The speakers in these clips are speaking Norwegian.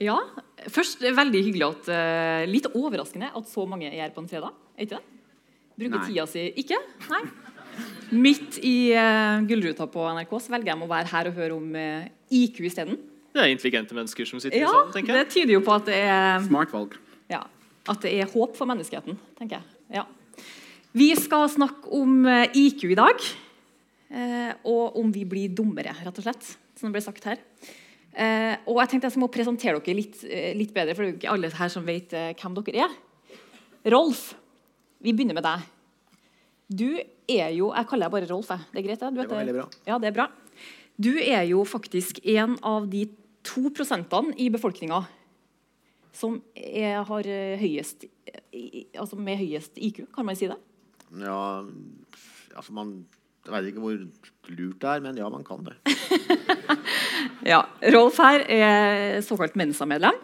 Ja, først er veldig hyggelig at uh, Litt overraskende at så mange er her på en fredag. Er ikke det? Bruker Nei. tida si Ikke? Nei. Midt i uh, gullruta på NRK så velger jeg å være her og høre om uh, IQ isteden. Det er intelligente mennesker som sitter Ja, sammen, tenker jeg. det tyder jo på at det er Smart valg. Ja, at det er håp for menneskeheten, tenker jeg. Ja. Vi skal snakke om eh, IQ i dag. eh, Og om vi blir dummere, rett og slett. Som det ble sagt her. Eh, Og jeg tenkte jeg må presentere dere litt, eh, litt bedre, for det er jo ikke alle her som vet eh, hvem dere er. Rolf, vi begynner med deg. Du er jo Jeg kaller deg bare Rolf. Jeg. Det er greit? det? Du Det var veldig bra. Ja, det er bra. Du er jo faktisk en av de to prosentene i befolkninga som er, har eh, høyest Altså med høyest IQ, kan man si det? Ja, altså man Jeg vet ikke hvor lurt det er, men ja, man kan det. Ja. Rolf her er såkalt Mensa-medlem.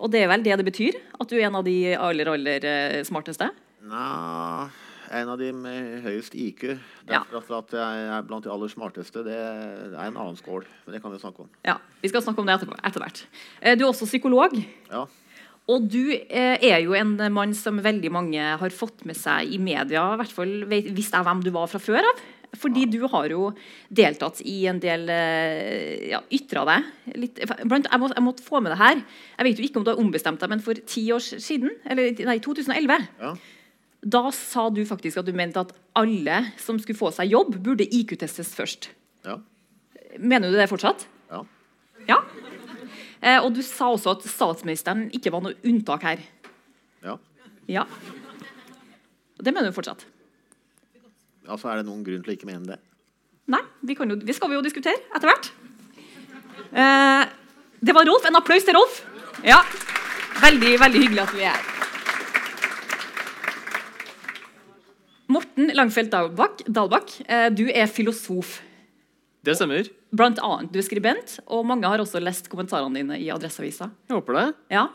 Og det er vel det det betyr? At du er en av de aller, aller eh, smarteste? Nei, en av de med høyest IQ. Ja. Derfor at jeg er blant de aller smarteste, det er en annen skål. Men det kan vi snakke om. Ja, Vi skal snakke om det etterpå, etter hvert. Eh, Du er også psykolog. Ja. Og du eh, er jo en mann som veldig mange har fått med seg i media. I hvert fall visste jeg hvem du var fra før av. Fordi du har jo deltatt i en del eh, ja, Ytra deg litt blant, jeg, må, jeg måtte få med det her. Jeg vet jo ikke om du har ombestemt deg, men for ti år siden, eller nei, 2011, Ja. da sa du faktisk at du mente at alle som skulle få seg jobb, burde IQ-testes først. Ja. Mener du det fortsatt? ja. Ja. Eh, og du sa også at statsministeren ikke var noe unntak her. ja. Ja. Og Det mener du fortsatt? Altså, er det noen grunn til å ikke mene det? Nei, vi, kan jo, det skal vi jo diskutere etter hvert. Eh, det var Rolf. En applaus til Rolf. Ja. Veldig, veldig hyggelig at du er her. Morten Langfeldt Dalbakk, Dalbakk eh, du er filosof. Det stemmer. Blant annet du er skribent, og mange har også lest kommentarene dine i Adresseavisa. Jeg håper det. Ja.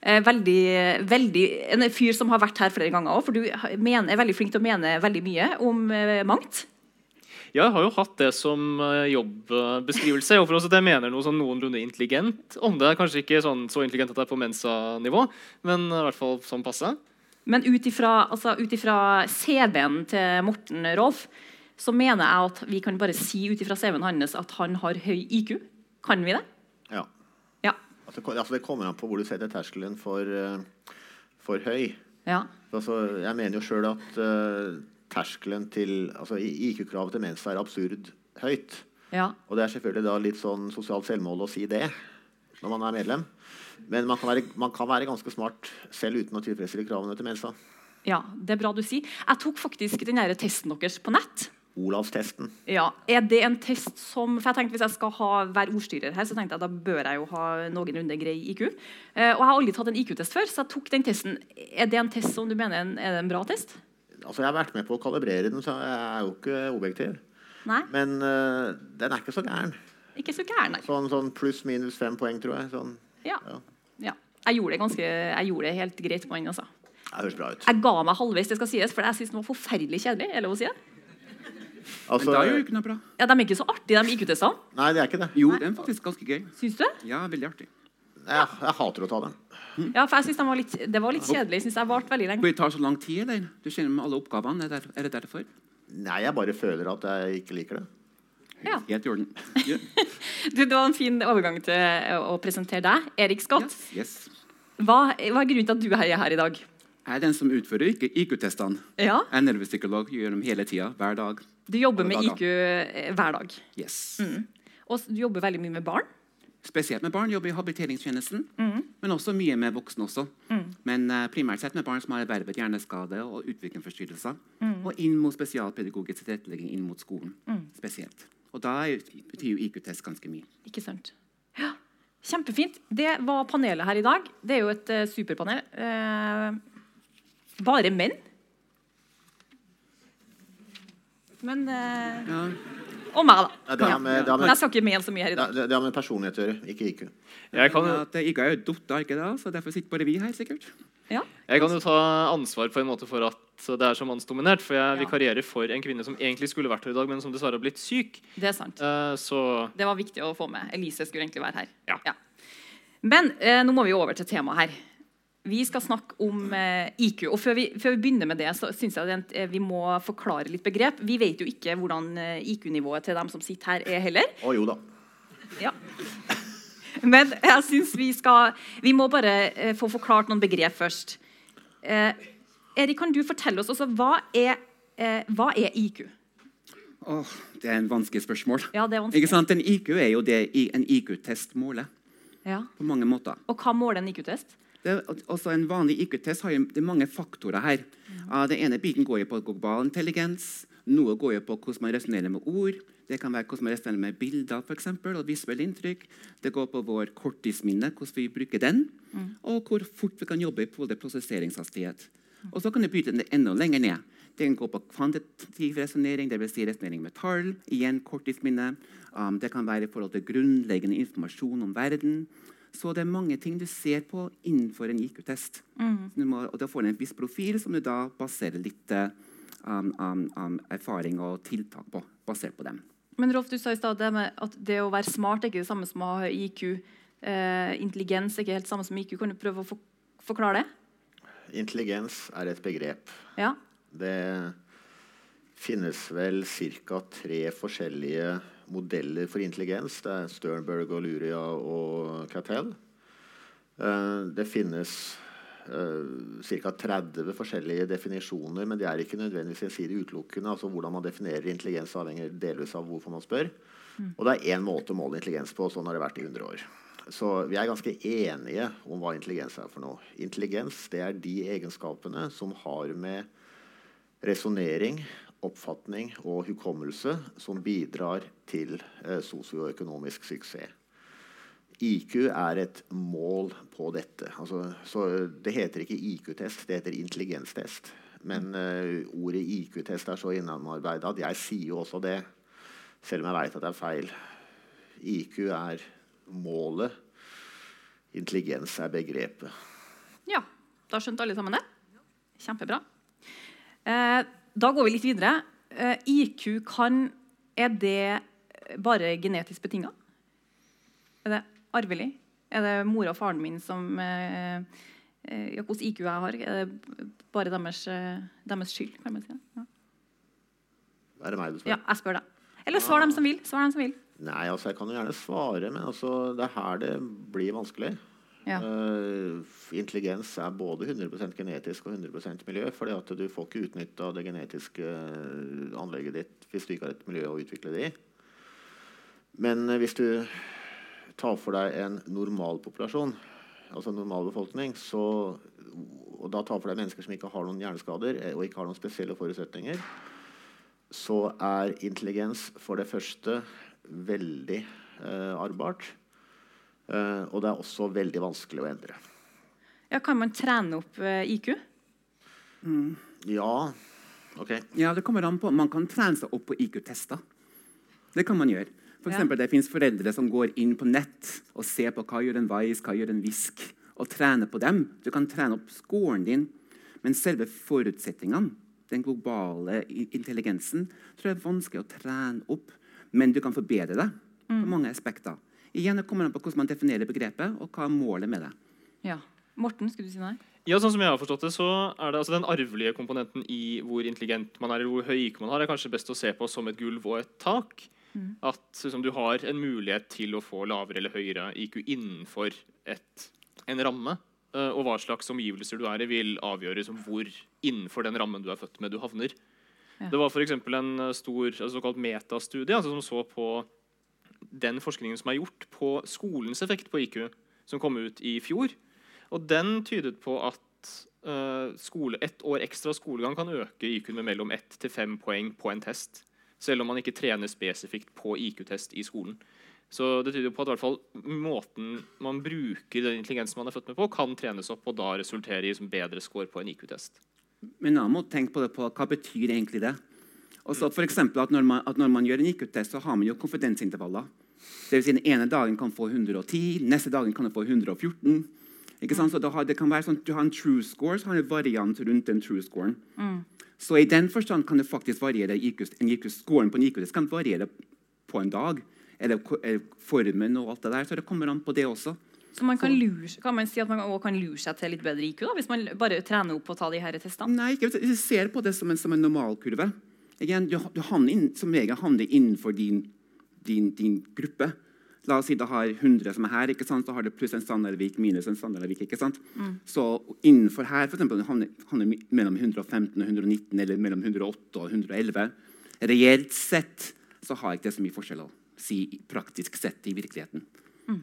Eh, veldig, veldig, en fyr som har vært her flere ganger òg, for du mener, er veldig flink til å mene veldig mye om mangt. mangt. Jeg har jo hatt det som eh, jobbbeskrivelse. Og for også at jeg mener noe sånn noenlunde intelligent om det. Kanskje ikke sånn, så intelligent at det er på Mensa-nivå, men i hvert fall sånn passe. Men ut ifra altså, CV-en til Morten Rolf, så mener jeg at vi kan bare si ut ifra CV-en hans at han har høy IQ. Kan vi det? Ja. Ja. Altså, altså, det kommer an på hvor du setter terskelen for, eh, for høy. ja. Altså, jeg mener jo sjøl at uh, terskelen til altså, IQ-kravet til Mensa er absurd høyt. ja. Og det er selvfølgelig da litt sånn sosialt selvmål å si det når man er medlem. Men man kan være, man kan være ganske smart selv uten å tilfredsstille kravene til Mensa. Ja, det er bra du sier. Jeg tok faktisk den testen deres på nett. Olavstesten. Ja, Er det en test som For jeg tenkte Hvis jeg skal ha, være ordstyrer her, så tenkte jeg da bør jeg jo ha noenlunde grei IQ. Eh, og jeg har aldri tatt en IQ-test før, så jeg tok den testen. Er det en test som du mener er en, er det en bra test? Altså, jeg har vært med på å kalibrere den, så jeg er jo ikke objektiv. Nei, Men uh, den er ikke så gæren. ikke så gæren, nei. Sånn, sånn pluss-minus fem poeng, tror jeg. Sånn, Ja. ja. ja. Jeg gjorde det ganske Jeg gjorde det helt greit på den. altså. Det høres bra ut. Jeg ga meg halvveis, det skal sies, for jeg synes den var forferdelig kjedelig. Er lov å si det? Altså, Men da er jo ikke noe bra. Ja, De er ikke så artige, de IQ-testene. nei, det er ikke det. Jo, det er faktisk ganske gøy. Syns du? Ja, veldig artig. Jeg, jeg hater å ta den. Ja, for jeg synes de var litt, Det var litt kjedelig. Jeg synes jeg varte veldig lenge. Det tar så lang tid, eller? Du kjenner med alle oppgavene. Er det, er det derfor? Nei, jeg bare føler at jeg ikke liker det. Ja. Helt i orden. Yeah. Du, det var en fin overgang til å presentere deg. Erik Scott, Yes, yes. hva, hva er grunnen til at du er her i dag? Jeg er den som utfører IQ-testene. Ja, Jeg er nervepsykolog, gjør dem hele tida, hver dag. Du jobber med. IQ eh, hver dag. Yes. Og du jobber veldig mye med barn. Spesielt med barn jobber i habiliteringstjenesten, men også mye med voksne. også. Men uh, primært sett med barn som har ervervet hjerneskade og utviklingsforstyrrelser. Og inn mot spesialpedagogisk tilrettelegging inn mot skolen spesielt. Og da betyr jo IQ-test ganske mye. Ikke sant? Ja, Kjempefint. Det var panelet her i dag. Det er jo et uh, superpanel. Uh, bare menn. Men eh, Ja, Og meg, da. Ja, det har med, det har Men med, jeg skal ikke mene så mye her i dag. det, det har med personlighet å gjøre, ikke IQ. Jeg kan, at IQ er jo dotter, ikke det? Så derfor sitter bare vi her, sikkert. Ja. jeg kan jo ta ansvar på en måte for at det er så mannsdominert. For jeg Ja. vikarierer for en kvinne som egentlig skulle vært her i dag, men som dessverre har blitt syk. Det er sant. Uh, Så Det var viktig å få med. Elise skulle egentlig være her. Ja. Men eh, nå må vi over til temaet her. Vi skal snakke om eh, IQ. og før vi, før vi, begynner med det, så synes jeg at, eh, vi må forklare litt begrep. Vi vet jo ikke hvordan eh, IQ-nivået til dem som sitter her, er heller. Å jo da. Ja. Men jeg syns vi skal Vi må bare eh, få forklart noen begrep først. Eh, Erik, kan du fortelle oss også hva er, eh, hva er IQ? Åh, det er en vanskelig spørsmål. Ja, det er vanskelig. Ikke sant? En IQ er jo det en IQ-test måler. Ja. På mange måter. Og hva måler en IQ-test? Også En vanlig IQ-test har det er mange faktorer her. Ja. Den ene biten går jo på global intelligens. Noe går jo på hvordan man resonnerer med ord. Det kan være hvordan man resonnerer med bilder for eksempel, og visuelle inntrykk. Det går på vår korttidsminne, hvordan vi bruker den, mm. og hvor fort vi kan jobbe til prosesseringshastighet. Og så kan du bytte den enda lenger ned. Det kan gå på kvantitativ resonnering, dvs. Si resonnering med tall. Igjen korttidsminne. Um, det kan være i forhold til grunnleggende informasjon om verden. Så det er mange ting du ser på innenfor en IQ-test. Mm. Og Da får du en viss profil som du da baserer litt um, um, um, erfaring og tiltak på. basert på dem. Men Rolf, du sa i stad at det å være smart er ikke det samme som å ha IQ. Eh, intelligens er ikke helt det samme som IQ. Kan du prøve å forklare det? Intelligens er et begrep. Ja. Det finnes vel ca. tre forskjellige modeller for intelligens. Det er Sternberg og Luria og Cattell. Uh, det finnes uh, ca. 30 forskjellige definisjoner, men det er ikke nødvendigvis gjensidig utelukkende. altså Hvordan man definerer intelligens, avhenger delvis av hvorfor man spør. Mm. Og det er én måte å måle intelligens på, og sånn har det vært i 100 år. Så vi er ganske enige om hva intelligens er for noe. Intelligens det er de egenskapene som har med resonnering, oppfatning og hukommelse som bidrar til eh, sosioøkonomisk suksess. IQ er et mål på dette. Altså, det heter ikke IQ-test, det heter intelligenstest. Men eh, ordet IQ-test er så innarbeida at jeg sier jo også det, selv om jeg veit at det er feil. IQ er målet. Intelligens er begrepet. Ja, da skjønte alle sammen det. Kjempebra. Eh, da går vi litt videre. Eh, IQ kan Er det bare genetisk betinga? Er det arvelig? Er det mora og faren min som eh, eh ja, Hvordan IQ jeg har? Er det bare deres, deres skyld? kan man si ja. Er det meg du spør? Ja, jeg spør deg. Eller svar dem som vil. Svar dem som vil. Nei, altså Jeg kan jo gjerne svare, men altså, det er her det blir vanskelig. Ja. Uh, intelligens er både 100% genetisk og 100% miljø. fordi at du får ikke utnytta det genetiske eh, anlegget ditt hvis du ikke har et miljø å utvikle det i. Men uh, hvis du tar for deg en normal populasjon, altså en normal befolkning, så, og da tar for deg mennesker som ikke har noen hjerneskader og ikke har noen spesielle forutsetninger, så er intelligens for det første veldig uh, arvbart. Uh, og det er også veldig vanskelig å endre. Ja, Kan man trene opp uh, IQ? Mm. Ja. ok. Ja, det kommer an på. Man kan trene seg opp på IQ-tester. Det kan man gjøre. For eksempel, ja. Det fins foreldre som går inn på nett og ser på hva gjør en Vice, hva gjør en Visk, og trener på dem. Du kan trene opp scoren din, men selve forutsetningene, den globale intelligensen, tror jeg er vanskelig å trene opp. Men du kan forbedre det på mm. mange aspekter. Igjen, Det kommer an på hvordan man definerer begrepet, og hva er målet med det. Ja. Morten, skulle du si nei? Ja, sånn som jeg har forstått det, så er det altså Den arvelige komponenten i hvor intelligent man er, eller hvor høy IQ man har, er kanskje best å se på som et gulv og et tak. Mm. At liksom, du har en mulighet til å få lavere eller høyere IQ innenfor et, en ramme. Uh, og hva slags omgivelser du er i, vil avgjøre liksom, hvor innenfor den rammen du er født med, du havner. Ja. Det var for en eh, stor altså, såkalt metastudie altså, som så på den forskningen som er gjort på skolens effekt på IQ, som kom ut i fjor. Og den tydet på at uh, skole, ett år ekstra skolegang kan øke IQ med mellom ett til fem poeng på en test. Selv om man ikke trener spesifikt på IQ-test i skolen. Så det tyder på at fall måten man bruker den intelligensen man er født med på, kan trenes opp og da resultere i bedre score på en IQ-test. Men da må tenke på det på hva betyr egentlig det også for at når, man, at når man gjør en IQ-test, så har man jo konfidensintervaller. Det vil si Den ene dagen kan få 110, neste dagen kan få 114. Ikke sant? Så har, det kan være sånn Du har en true score, så har du en variant rundt den true scoren. Mm. Så i den forstand kan det faktisk variere IQ, en IQ scoren på en IQ-test kan variere på en dag. Eller formen og alt det der. Så det kommer an på det også. Så man kan, lure, kan man si at man også kan lure seg til litt bedre IQ da, hvis man bare trener opp på å ta de her testene? Nei, ikke, hvis du ser på det som en, som en normalkurve. Igjen, du, du inn, som regel havner innenfor din, din, din gruppe. La oss si du har 100 som er her, ikke sant? så har du pluss en standardvik minus en standardvik. ikke sant? Så innenfor her for eksempel, havner, havner mellom 115 og 119 eller mellom 108 og 111. Reelt sett så har ikke det så mye forskjell å si praktisk sett i virkeligheten.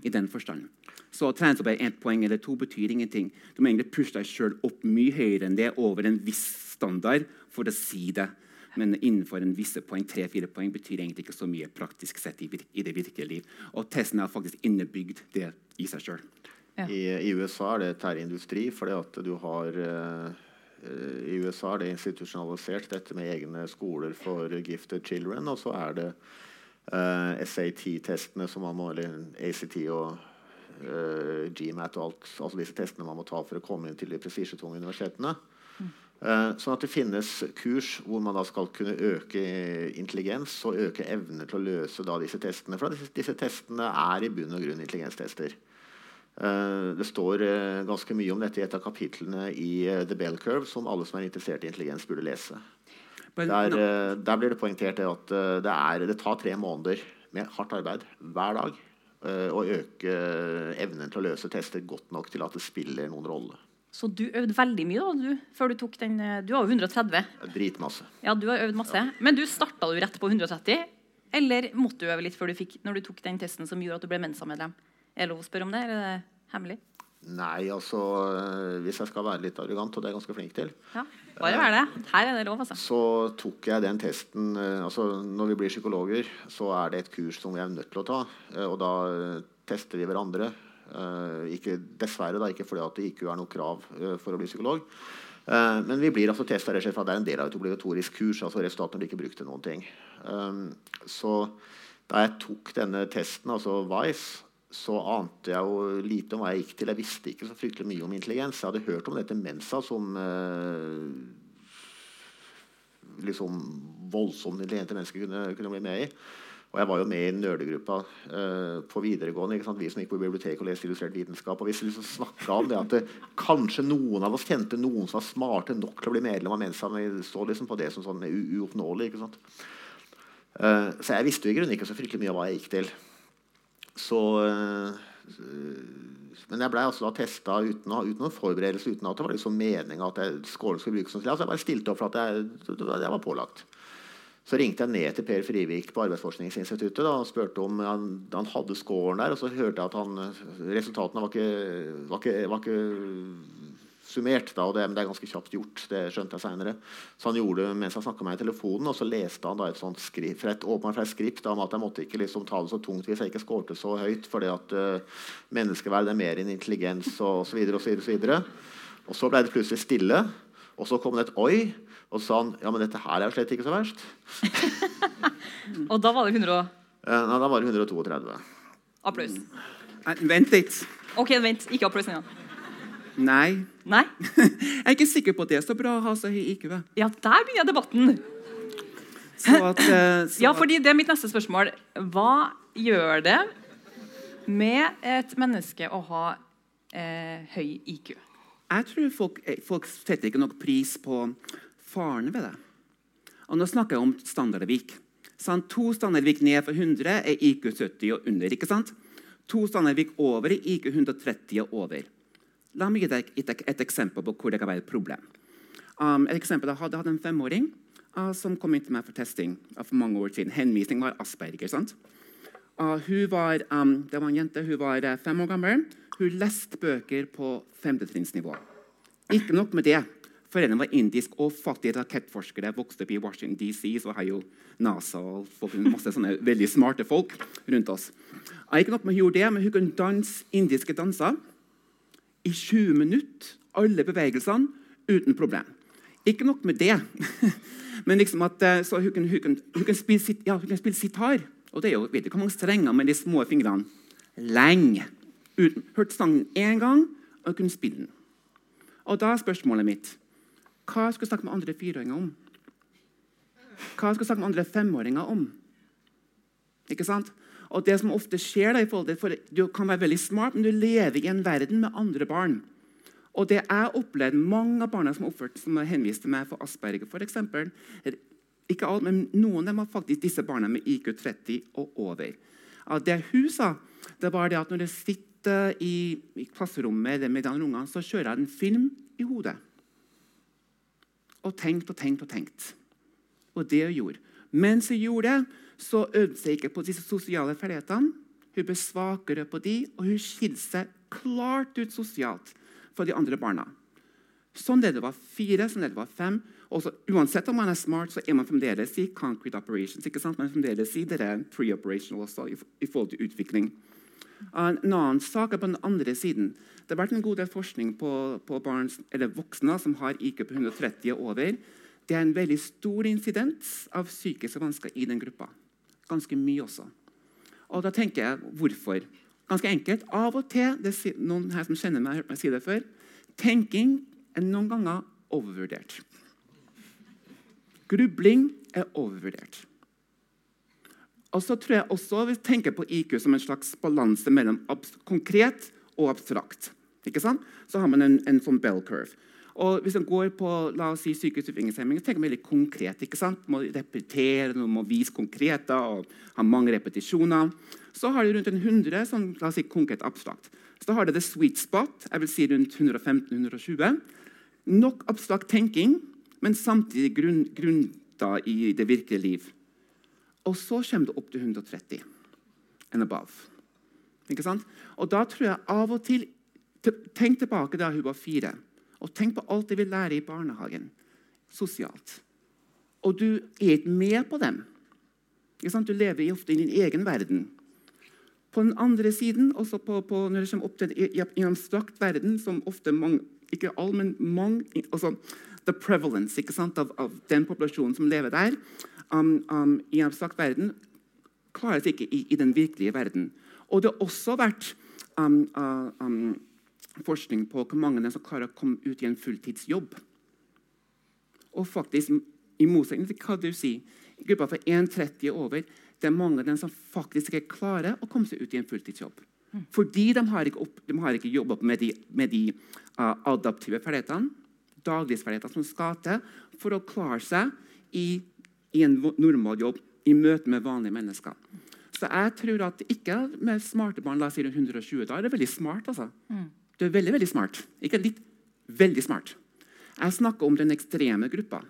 I den forstand. Så opp ett poeng eller to betyr ingenting. Du må egentlig pushe deg sjøl opp mye høyere enn det, over en viss standard, for å si det. Men innenfor en visse poeng, tre-fire poeng betyr egentlig ikke så mye praktisk sett i, i det virkelige liv. Og testen har faktisk innebygd det i seg sjøl. Ja. I, I USA er det terreindustri, fordi at du har eh, eh, I USA er det institusjonalisert, dette med egne skoler for gifted children. Og så er det uh, SAT-testene som man må Eller ACT og uh, GMAT og alt, altså disse testene man må ta for å komme inn til de prestisjetunge universitetene. Eh, sånn at det finnes kurs hvor man da skal kunne øke intelligens og øke evne til å løse da disse testene. For disse, disse testene er i bunn og grunn intelligenstester. Eh, det står eh, ganske mye om dette i et av kapitlene i eh, The Bell Curve, som alle som er interessert i intelligens, burde lese. Der, eh, der blir det poengtert at eh, det, er, det tar tre måneder med hardt arbeid hver dag eh, å øke eh, evnen til å løse tester godt nok til at det spiller noen rolle. Så du øvde veldig mye da, du, før du tok den eh, Du har jo 130. Det er Dritmasse. Ja, du har øvd masse. Men du starta jo rett på 130? Eller måtte du øve litt før du fikk, når du tok den testen som gjorde at du ble Mensa-medlem? Er det lov å spørre om det, eller er det hemmelig? Nei, altså eh, Hvis jeg skal være litt arrogant, og det er jeg ganske flink til, Ja, bare vær det. Her er det lov, altså. så tok jeg den testen eh, altså Når vi blir psykologer, så er det et kurs som vi er nødt til å ta. Og da tester vi hverandre. Eh, Ikke, dessverre da, ikke fordi at det ikke er noe krav eh, for å bli psykolog. Eh, Men vi blir altså testa rett og slett for det er en del av et obligatorisk kurs. altså Resultatene blir ikke brukt til noen ting. Så da jeg tok denne testen, altså VICE, så ante jeg jo lite om hva jeg gikk til. Jeg visste ikke så fryktelig mye om intelligens. Jeg hadde hørt om dette Mensa som eh, liksom voldsomt intelligente mennesker kunne, kunne bli med i. Og jeg var jo med i nerdegruppa uh, på videregående. Vi som gikk på biblioteket og leste illustrert vitenskap. Og vi liksom snakka om det at det, kanskje noen av oss kjente noen som var smarte nok til å bli medlem av Mensa. Men vi så liksom på det som sånn uoppnåelig. ikke sant? Uh, så jeg visste jo i grunnen ikke så fryktelig mye av hva jeg gikk til. Så uh, Men jeg blei altså da testa uten, uten noen forberedelse, uten at det var liksom at jeg, skolen skulle brukes som. Altså jeg bare stilte opp for at jeg, jeg var pålagt. Så ringte jeg ned til Per Frivik på Arbeidsforskningsinstituttet da, og spurte om han, han hadde scoren der. Og så hørte jeg at han, resultatene var ikke, var ikke, var ikke summert. da, og det, Men det er ganske kjapt gjort. det skjønte jeg senere. Så han gjorde det mens han snakka med meg i telefonen, og så leste han da et sånt skrift, fra et, fra et skript om at jeg måtte ikke liksom ta det så tungt hvis jeg ikke skårte så høyt, fordi at uh, menneskeverd er mer enn intelligens og osv. Og, så videre, og, så videre. og så ble det plutselig stille, og så kom det et oi. Og sa han ja, men dette her er jo slett ikke så verst. Og da var det 100 og Eh, nei, da var det 132. applaus. Nei, Vent litt. OK, vent. Ikke applaus ennå. Nei. Nei? Jeg er ikke sikker på at det er så bra å ha så høy IQ. Ja, der begynner debatten. Så at, eh, så Ja, fordi det er mitt neste spørsmål. Hva gjør det med et menneske å ha eh, høy IQ? Jeg tror folk, folk setter ikke nok pris på farene ved det. Og nå snakker jeg om standardvik. To standardvik ned for 100 er IQ 70 og under. ikke sant? To standardvik over er IQ 130 og over. La meg gi deg et, eksempel på hvor det kan være et problem. Um, et eksempel, Jeg hadde hatt en femåring uh, som kom inn til meg for testing uh, for mange år siden. Henvisning var Asperger. sant? Uh, var, um, det var en jente, hun var uh, fem år gammel. Hun leste bøker på femtetrinnsnivå. Ikke nok med det. Foreldrene var indisk og faktisk rakettforskere. Vokste opp i Washington DC, så har jo NASA og folk, masse sånne veldig smarte folk rundt oss. Ikke nok med hun gjorde det, men hun kunne danse indiske danser i 20 minutter. Alle bevegelsene uten problem. Ikke nok med det, men liksom at, eh, så hun kunne, hun kunne, hun kunne spille, ja, hun kunne spille sitar. Og det er jo vet du hvor mange strenger med de små fingrene. Lenge. Uten, hørte sangen én gang og kunne spille den. Og da er spørsmålet mitt hva skal jeg snakke med andre fireåringer om? Hva skal jeg snakke med andre femåringer om? Ikke sant? Og det som ofte skjer da, i forhold til, for Du kan være veldig smart, men du lever i en verden med andre barn. Og det jeg opplevd mange av barna som oppførte, som til meg for Asperger, for eksempel, ikke alt, men Noen av dem har faktisk disse barna med IQ 30 og over. Det hun sa, det var det at når jeg sitter i, i klasserommet med de ungene, så kjører jeg en film i hodet. Og tenkt og tenkt og tenkt. Og det hun gjorde. Mens hun gjorde det, så øvde hun ikke på disse sosiale ferdighetene. Hun ble svakere på de, og hun skilte seg klart ut sosialt for de andre barna. Sånn det var fire, sånn det var fem. Også, uansett om man er smart, så er man fremdeles i concrete operations. ikke sant? Man er fremdeles i det pre-operational også, i, forhold til utvikling. En annen sak er på den andre siden. Det har vært en god del forskning på, på barn, voksne som har IQ på 130 og over. Det er en veldig stor incidens av psykiske vansker i den gruppa. Ganske mye også. Og da tenker jeg hvorfor. Ganske enkelt. Av og til det er noen her som kjenner meg, har hørt meg si det før, tenking er noen ganger overvurdert. Grubling er overvurdert. Og så tror jeg også Vi tenker på IQ som en slags balanse mellom konkret og abstrakt. Ikke sant? Så har man en, en sånn bell curve. Og Hvis man går på la oss si, psykisk utviklingshemming, tenker man veldig konkret. ikke sant? Må repetere, må vise konkret og ha mange repetisjoner. Så har de rundt en 100 som la oss si, konkret abstrakt. Så da har det the sweet spot, jeg vil si rundt 115-120. Nok abstrakt tenking, men samtidig grunn, grunn i det virkelige liv. Og så kommer det opp til 130 and above. Ikke sant? Og da tror jeg av og til Tenk tilbake da hun var fire. Og tenk på alt det vi lærer i barnehagen sosialt. Og du er ikke med på dem. Du lever ofte i din egen verden. På den andre siden, også på, på, når det kommer opp til en abstrakt verden, som ofte mange, ikke all, men mange altså, The prevalence av, av, den populasjonen som lever der, um, um, i en abstrakt verden, klares ikke i, i, den virkelige verden. Og det har også vært um, uh, um, forskning på hvor mange som klarer å komme ut i en fulltidsjobb. Og faktisk, i motsetning til hva du sier, gruppa fra 1,30 og over det er mange av dem som faktisk ikke klarer å komme seg ut i en fulltidsjobb. Fordi de har ikke, opp, de har ikke jobbet med de, med de uh, adaptive ferdighetene, dagligsferdighetene som skal til for å klare seg i, i en normal jobb i møte med vanlige mennesker. Så jeg tror at ikke med smarte barn la oss si 120 da er det veldig smart. altså. Mm. Du er veldig veldig smart. Ikke litt, veldig smart. Jeg snakker om den ekstreme gruppa.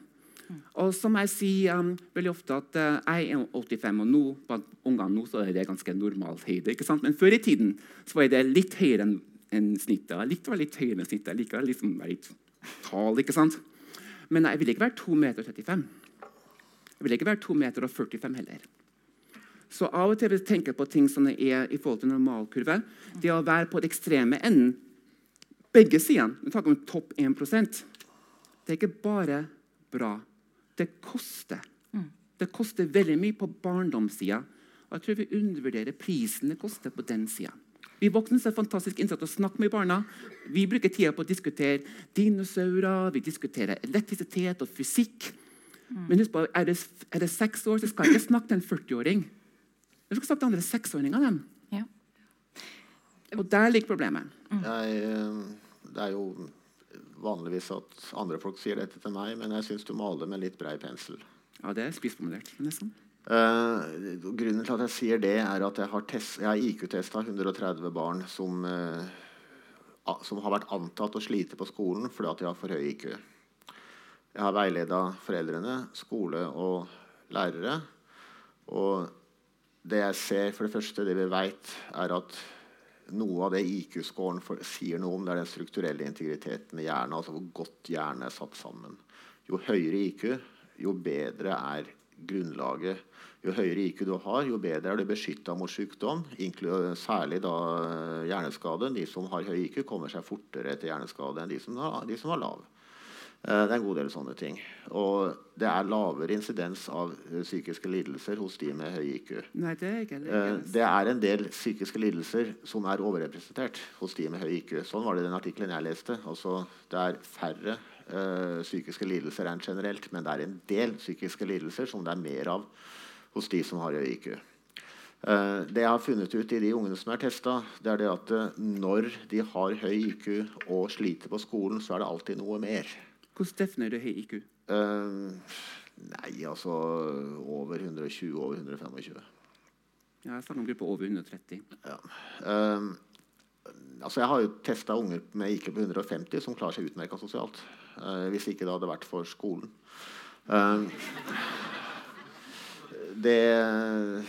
Og som jeg sier um, veldig ofte at uh, jeg er 85, og nå, på ungene nå så er det ganske normal høyde. ikke sant? Men før i tiden så var det litt høyere enn en snittet. Litt var litt høyere enn snittet. Jeg liker liksom være litt tall, ikke sant? Men jeg vil ikke være 2,35 meter 35. Jeg vil ikke være 2 meter og 45 heller. Så av og til vil jeg tenke på ting som er i forhold til normalkurve. Det å være på den ekstreme enden, begge sidene, vi snakker om topp 1% Det er ikke bare bra det koster. Mm. Det koster veldig mye på barndomssida. Jeg tror vi undervurderer prisen det koster på den sida. Vi voksne er fantastisk innsatt å snakke med barna. Vi bruker tida på å diskutere dinosaurer, vi diskuterer elektrisitet og fysikk. Mm. Men husk på, er det, er det seks år, så skal jeg ikke snakke til en 40-åring. Jeg skal snakke til andre seksåringer. Ja. Og der ligger problemet. Mm. Jeg, eh, det er jo vanligvis at andre folk sier dette til meg, men jeg syns du maler med litt brei pensel. Ja, det er spissformulert. nesten. Uh, grunnen til at jeg sier det, er at jeg har, har IQ-testa 130 barn som, uh, som, har vært antatt å slite på skolen fordi at de har for høy IQ. Jeg har veileda foreldrene, skole og lærere. Og det jeg ser, for det første, det vi veit, er at noe av det IQ-scoren sier noe om, det er den strukturelle integriteten i hjernen. altså hvor godt hjernen er satt sammen. Jo høyere IQ, jo bedre er grunnlaget. Jo høyere IQ du har, jo bedre er du beskytta mot sykdom, særlig da eh, hjerneskade. De som har høy IQ, kommer seg fortere etter hjerneskade enn de som har, de som har lav. Eh, det er en god del sånne ting. Og det er lavere insidens av eh, psykiske lidelser hos de med høy IQ. Nei, det, er ikke, det, er det en del psykiske lidelser som er overrepresentert hos de med høy IQ. Sånn var det i den artikkelen jeg leste. Altså, det er færre uh, psykiske lidelser enn generelt, men det er en del psykiske lidelser som det er mer av hos de som har høy IQ. Eh, det jeg har funnet ut i de ungene som er testa, det er at eh, når de har høy IQ og sliter på skolen, så er det alltid noe mer. Hvordan definerer du høy IQ? Uh, nei, altså over 120, over 125. Ja, jeg snakker om grupper over 130. Ja. Uh, altså jeg har jo testa unger med IQ på 150 som klarer seg utmerka sosialt. Uh, hvis ikke det hadde vært for skolen. Eh, det,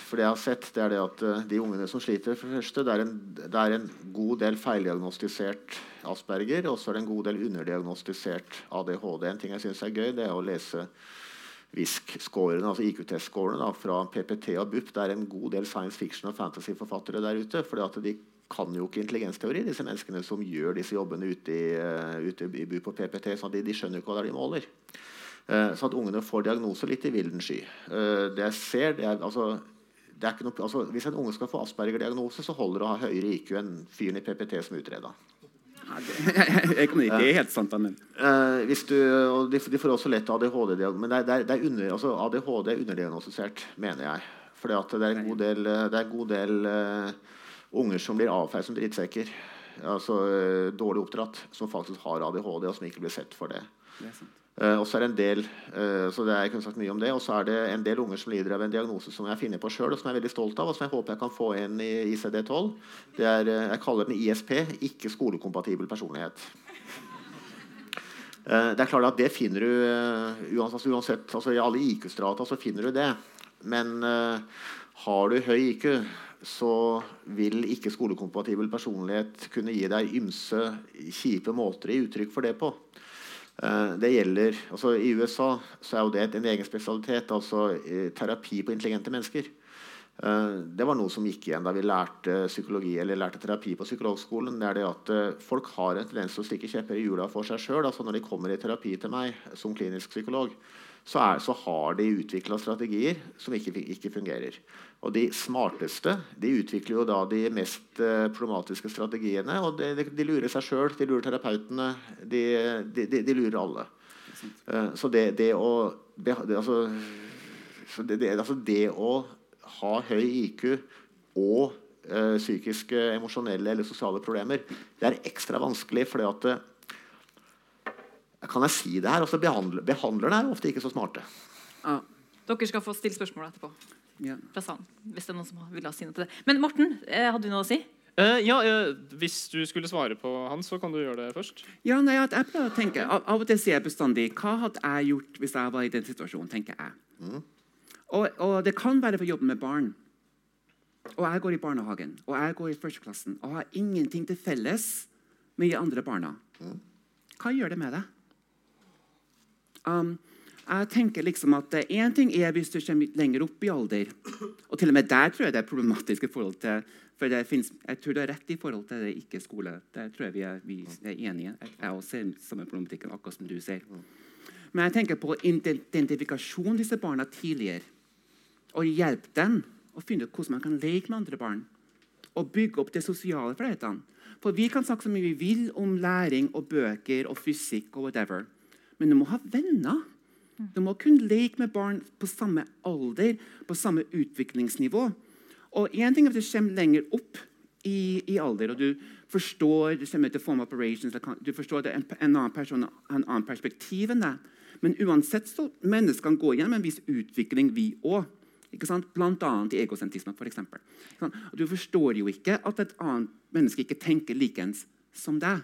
for det jeg har sett, det er det at eh, de ungene som sliter for det første, det er en, det er en god del feildiagnostisert Asperger, og så er det en god del underdiagnostisert ADHD. En ting jeg syns er gøy, det er å lese VISC-scorene, altså IQ-test-scorene fra PPT og BUP. Det er en god del science fiction og fantasy-forfattere der ute. fordi de kan jo ikke intelligensteori, disse menneskene som gjør disse jobbene ute i, uh, ute i BUP og PPT. så de, de skjønner jo ikke hva det er de måler. Uh, så at ungene får diagnose litt i vilden sky. Uh, det jeg ser, det er, altså, det er noe, altså, Hvis en unge skal få Asperger-diagnose, så holder det å ha høyere IQ enn fyren i PPT som utreda. Ja, det, det, er helt sant. Men. Du, de, de, får også lett ADHD-diagnose. Men det er, det er under, altså, ADHD er underdiagnostisert, mener jeg. For det er en god del, det er en god del unger som blir avfeid som drittsekker. Altså dårlig oppdratt, som faktisk har ADHD, og som ikke blir sett for det. det Uh, og så er det en del uh, så det er, jeg kunne sagt mye om det, og så er det en del unger som lider av en diagnose som jeg finner på sjøl, og som jeg er veldig stolt av, og som jeg håper jeg kan få inn i ICD-12. Det er, uh, Jeg kaller den ISP, ikke skolekompatibel personlighet. det er klart at det finner du uansett, uansett altså I alle IQ-strata så finner du det. Men har du høy IQ, så vil ikke skolekompatibel personlighet kunne gi deg ymse kjipe måter gi uttrykk for det på. Eh, det gjelder, altså I USA så er jo det en egen spesialitet, altså eh, terapi på intelligente mennesker. Eh, det var noe som gikk igjen da vi lærte psykologi eller lærte terapi på psykologskolen. det er det at Folk har en tendens til å stikke kjepper i hjula for seg sjøl. Altså når de kommer i terapi til meg som klinisk psykolog, så, er, så har de utvikla strategier som ikke, ikke, fungerer. Og de smarteste de utvikler jo da de mest uh, problematiske strategiene. Og de, de, de lurer seg sjøl, de lurer terapeutene, de, de lurer alle. Uh, så det, det å det, altså, det, altså det å ha høy IQ og uh, psykiske, emosjonelle eller sosiale problemer, det er ekstra vanskelig fordi at kan jeg si det her? Altså, behandler, behandlerne er ofte ikke så smarte. Ja. Dere skal få stille spørsmål etterpå. Ja. Fra salen, hvis det er noen som vil ha si noe til det. Men Morten, eh, hadde du noe å si? Uh, ja, uh, Hvis du skulle svare på han, så kan du gjøre det først. Ja, nei, jeg prøver å tenke, Av, av og til sier jeg bestandig Hva hadde jeg gjort hvis jeg var i den situasjonen? tenker jeg. Mm. Og, og, det kan være for jobben med barn. Og jeg går i barnehagen og jeg går i førsteklassen og har ingenting til felles med de andre barna. Mm. Hva gjør det med deg? Um, jeg tenker liksom at Én ting er hvis du kommer lenger opp i alder. Og til og med der tror jeg det er problematisk. i forhold til, for finnes, Jeg tror det er rett i forhold til det ikke-skole. Der tror jeg vi er, vi er enige. Jeg også ser samme problematikken akkurat som du ser. Men jeg tenker på identifikasjon av disse barna tidligere. Og hjelpe dem å finne ut hvordan man kan leke med andre barn. Og bygge opp det sosiale ferdighetene. For vi kan snakke så mye vi vil om læring og bøker og fysikk og whatever. Men du må ha venner. Du må kunne leke med barn på samme alder, på samme utviklingsnivå. Og en ting er at du kommer lenger opp i, i alder, og du forstår du kommer til form operations, du forstår at en, en annen person har en annen perspektiv enn deg. Men uansett så menneskene går gjennom en viss utvikling, vi òg. Bl.a. i egosentrisme. For eksempel. du forstår jo ikke at et annet menneske ikke tenker likens som deg.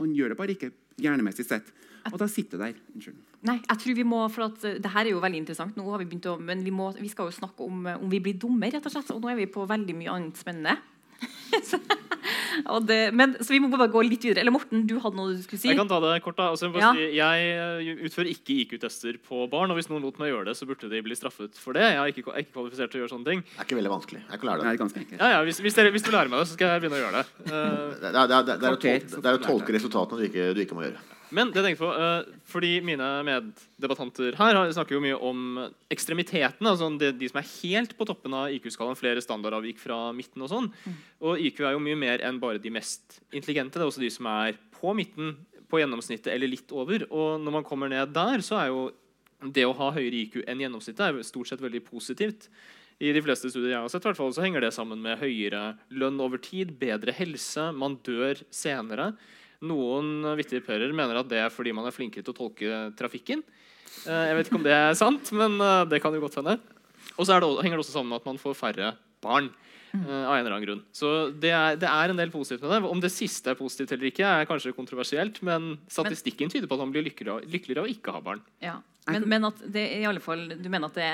Man gjør det bare ikke hjernemessig sett. Og da sitter du der. Unnskyld. Nei, jeg tror vi må, for at uh, det her er jo veldig interessant, nå har vi begynt å, men vi, må, vi skal jo snakke om uh, om vi blir dumme. rett Og slett, og nå er vi på veldig mye annet spennende. det, men, så vi må bare gå litt videre. Eller Morten, du hadde noe du skulle si? Jeg kan ta det kort. da. Altså, jeg, ja. si, jeg, eh, utfører ikke IQ-tester på barn. og Hvis noen lot meg gjøre det, så burde de bli straffet for det. Jeg er ikke, er ikke kvalifisert til å gjøre sånne ting. Det er ikke veldig vanskelig. Jeg kan lære det. det er ja, ja, hvis, hvis, dere, hvis, du lærer meg det, så skal jeg begynne å gjøre det. Uh, det, er, det, er, det, er, å tolke resultatene du ikke, du ikke må gjøre. Men det jeg tenker på, uh, fordi mine meddebattanter her snakker jo mye om ekstremiteten. altså de, de, som er helt på toppen av IQ-skalaen. Flere standardavvik fra midten. Og sånn. Mm. Og IQ er jo mye mer enn bare de mest intelligente. Det er også de som er på midten, på gjennomsnittet eller litt over. Og når man kommer ned der, så er jo det å ha høyere IQ enn gjennomsnittet er stort sett veldig positivt. I de fleste studier jeg har sett, i hvert fall, så henger det sammen med høyere lønn over tid, bedre helse, man dør senere. Noen vittiperer mener at det er fordi man er flinkere til å tolke trafikken. Eh, Jeg vet ikke om det er sant, men eh, det kan jo godt hende. Og så er det, henger det også sammen med at man får færre barn. Mm. av en eller annen grunn. Så det er, det er en del positivt med det. Om det siste er positivt eller ikke, er kanskje kontroversielt, men statistikken tyder på at man blir lykkeligere, lykkeligere av å ikke ha barn. Ja. Men, men at det i alle fall, du mener at det,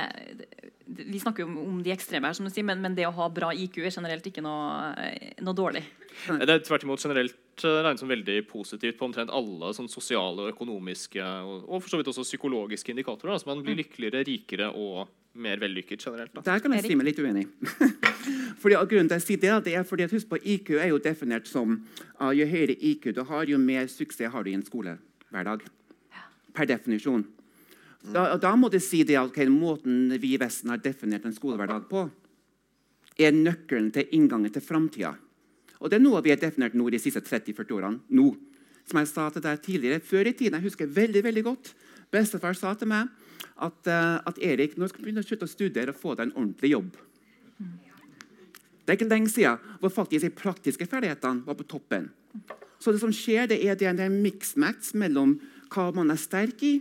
det Vi snakker jo om, om de ekstreme her, som du sier, men, men det å ha bra IQ er generelt ikke noe, noe dårlig. Det er tvert imot generelt eh, regnet som veldig positivt på omtrent alle sånn sosiale og økonomiske og, og for så vidt også psykologiske indikatorer. Altså man blir lykkeligere, rikere og mer vellykket generelt. Da. Der kan jeg si meg litt uenig. fordi, grunnen til at jeg sier det, det er fordi at husk på, IQ er jo definert som uh, jo høyere IQ du har, jo mer suksess har du i en skolehverdag. Per definisjon. Da, da må du si det at okay, måten vi i Vesten har definert en skolehverdag på, er nøkkelen til inngangen til framtida. Og det er noe vi har definert nå de siste 30-40 årene. nå. Som jeg sa til deg tidligere, Før i tiden, jeg husker veldig veldig godt, bestefar sa til meg at, eh, at Erik, nå skal du begynne å slutte å studere og få deg en ordentlig jobb. Det er ikke lenge siden hvor faktisk de praktiske ferdighetene var på toppen. Så det som skjer, det er, det er en mix-match mellom hva man er sterk i,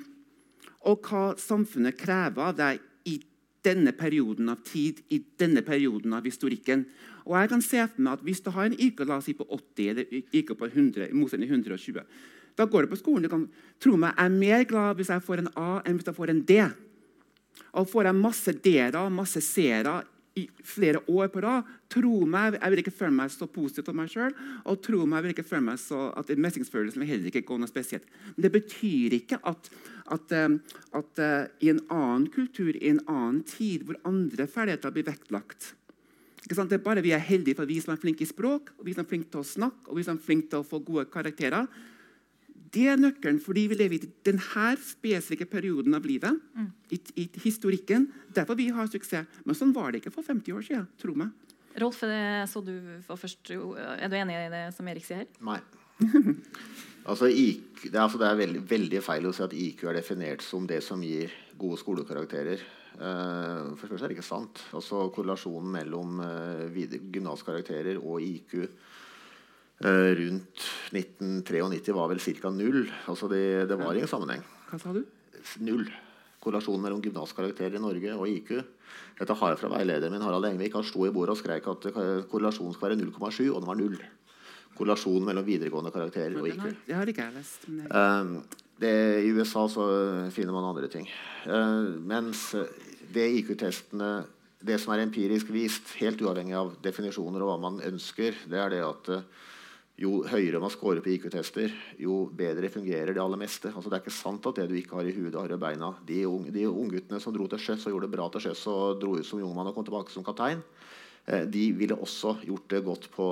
og hva samfunnet krever av deg i denne perioden av tid, i denne perioden av historikken. Og jeg kan se for meg at Hvis du har en IQ si på 80 eller IQ på 100, i motsetning til 120, da går du på skolen. Du kan tro meg, Jeg er mer glad hvis jeg får en A enn hvis jeg får en D. Og får jeg masse D-er og masse C-er i flere år på rad, tro meg, jeg vil ikke føle meg så positiv til meg sjøl. Og tro meg, jeg vil ikke føle meg så at mestringsfølelsen vil heller ikke gå noe spesielt. Men det betyr ikke at, at, eh, at eh, i en annen kultur, i en annen tid, hvor andre ferdigheter blir vektlagt ikke sant? Det er bare vi er heldige for vi som er flinke i språk, og vi som er flinke til å snakke og vi som er flinke til å få gode karakterer. Det er nøkkelen fordi vi lever i denne spesifikke perioden av livet. I, I historikken. Derfor vi har suksess. Men sånn var det ikke for 50 år siden. Tro meg. Rolf, er det så du først, er du enig i det som Erik sier her? Nei. altså, IQ, det er, altså, det er veldig, veldig feil å si at IQ er definert som det som gir gode skolekarakterer. Uh, for første er det ikke sant. Altså, korrelasjonen mellom uh, gymnaskarakterer og IQ uh, rundt 1993 var vel ca. null. Altså, det, det var ingen sammenheng. Hva sa du? Null. Korrelasjonen mellom gymnaskarakterer i Norge og IQ. Dette har jeg fra veilederen min. Harald Engvik han sto i bordet og skrek at eh, korrelasjonen skal være 0,7, og den var null. Korrelasjonen mellom videregående karakterer og IQ. det har ikke jeg lest. Eh, det, I USA så finner man andre ting. Uh, mens det IQ-testene Det som er empirisk vist, helt uavhengig av definisjoner og hva man ønsker, det er det at eh, jo høyere man scorer på IQ-tester, jo bedre fungerer det aller meste. Altså, det er ikke sant at det du ikke har i huet, det har i beina. De, unge, de ungguttene som dro til sjøs og gjorde det bra til sjøs og dro ut som jungmann og kom tilbake som kaptein, eh, de ville også gjort det godt på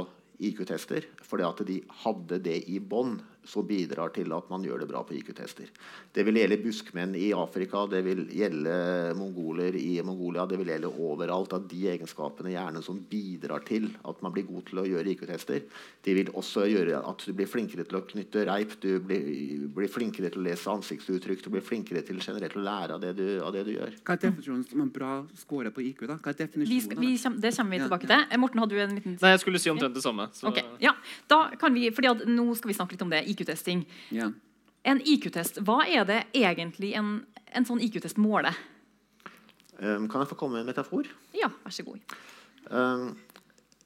IQ-tester, fordi at de hadde det i bånn som bidrar til at man gjør det bra på IQ-tester. Det vil gjelde buskmenn i Afrika, det vil gjelde mongoler i Mongolia, det vil gjelde overalt at de egenskapene i hjernen som bidrar til at man blir god til å gjøre IQ-tester. De vil også gjøre at du blir flinkere til å knytte reip, du blir, blir flinkere til å lese ansiktsuttrykk, du blir flinkere til generelt å lære av det du, av det du gjør. hva er definisjonen som en bra score på IQ? da? Hva er Vi, definisjonen? skal, vi det? det kommer vi tilbake til. Eh, Morten, hadde du en liten Nei, jeg skulle si omtrent det samme. Så, Ok, ja, da kan vi, fordi at Nå skal vi snakke litt om det. IQ-testing. Ja. En IQ-test, hva er det egentlig en, en sånn IQ-test måler? Um, kan jeg få komme med en metafor? Ja, vær så god. Um,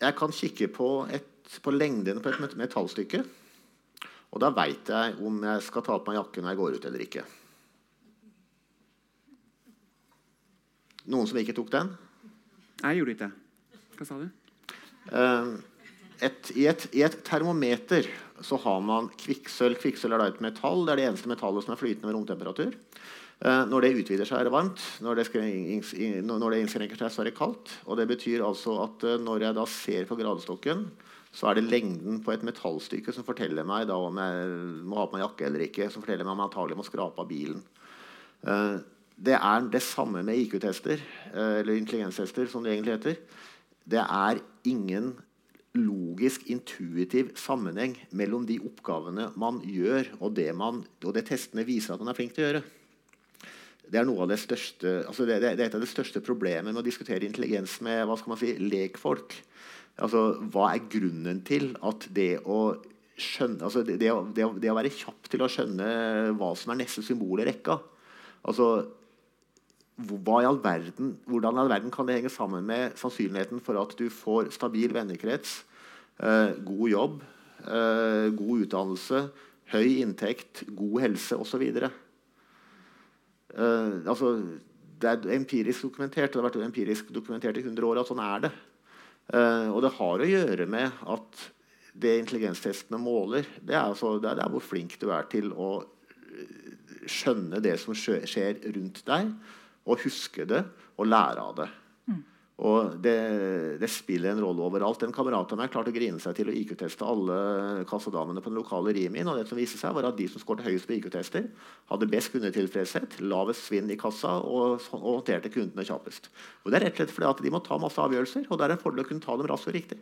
jeg kan kikke på, et, på lengden på et met- metallstykke. Og da veit jeg om jeg skal ta på meg jakken når jeg går ut eller ikke. Noen som ikke tok den? Jeg gjorde ikke det. Hva sa du? Um, et, i, et, I et termometer så har man kvikksølv. Kvikksølv er da et metall. Det er det eneste metallet som er flytende ved romtemperatur. Eh, når det utvider seg, er det varmt. Når det, når det innskrenker seg, så er det kaldt. Og det betyr altså at eh, når jeg da ser på gradestokken, så er det lengden på et metallstykke som forteller meg da om jeg må ha på meg jakke eller ikke. Som forteller meg om jeg antagelig må skrape av bilen. Eh, det er det samme med IQ-tester, eller intelligenstester, som det egentlig heter. Det er ingen logisk, intuitiv sammenheng mellom de oppgavene man gjør, og det, man, og det testene viser at man er flink til å gjøre. det er største altså det, det, det, er et av de største problemene med å diskutere intelligens med hva skal man si, lekfolk. Altså, hva er grunnen til at det å skjønne altså å, å, være kjapp til å skjønne hva som er neste symbol i rekka altså, hva i all verden, Hvordan i all verden kan det henge sammen med sannsynligheten for at du får stabil vennekrets, eh, god jobb, eh, god utdannelse, høy inntekt, god helse osv.? Eh, altså, det er empirisk dokumentert, det har vært empirisk dokumentert i 100 år at sånn er det. Eh, og det har å gjøre med at det intelligenstestene måler, det er, altså, det er, hvor flink du er til å eh, skjønne det som skjer rundt deg, og huske det og lære av det. Og det, det, spiller en rolle overalt. En kamerat av meg klarte å grine seg til å IQ-teste alle kassadamene på den lokale Rimin. Og det som viste seg var at De som skåret høyest på IQ-tester, hadde best kundetilfredshet, lavest svinn i kassa og, og, håndterte kundene kjappest. Og det er rett og slett fordi at De må ta masse avgjørelser, og det er en fordel å kunne ta dem raskt og riktig.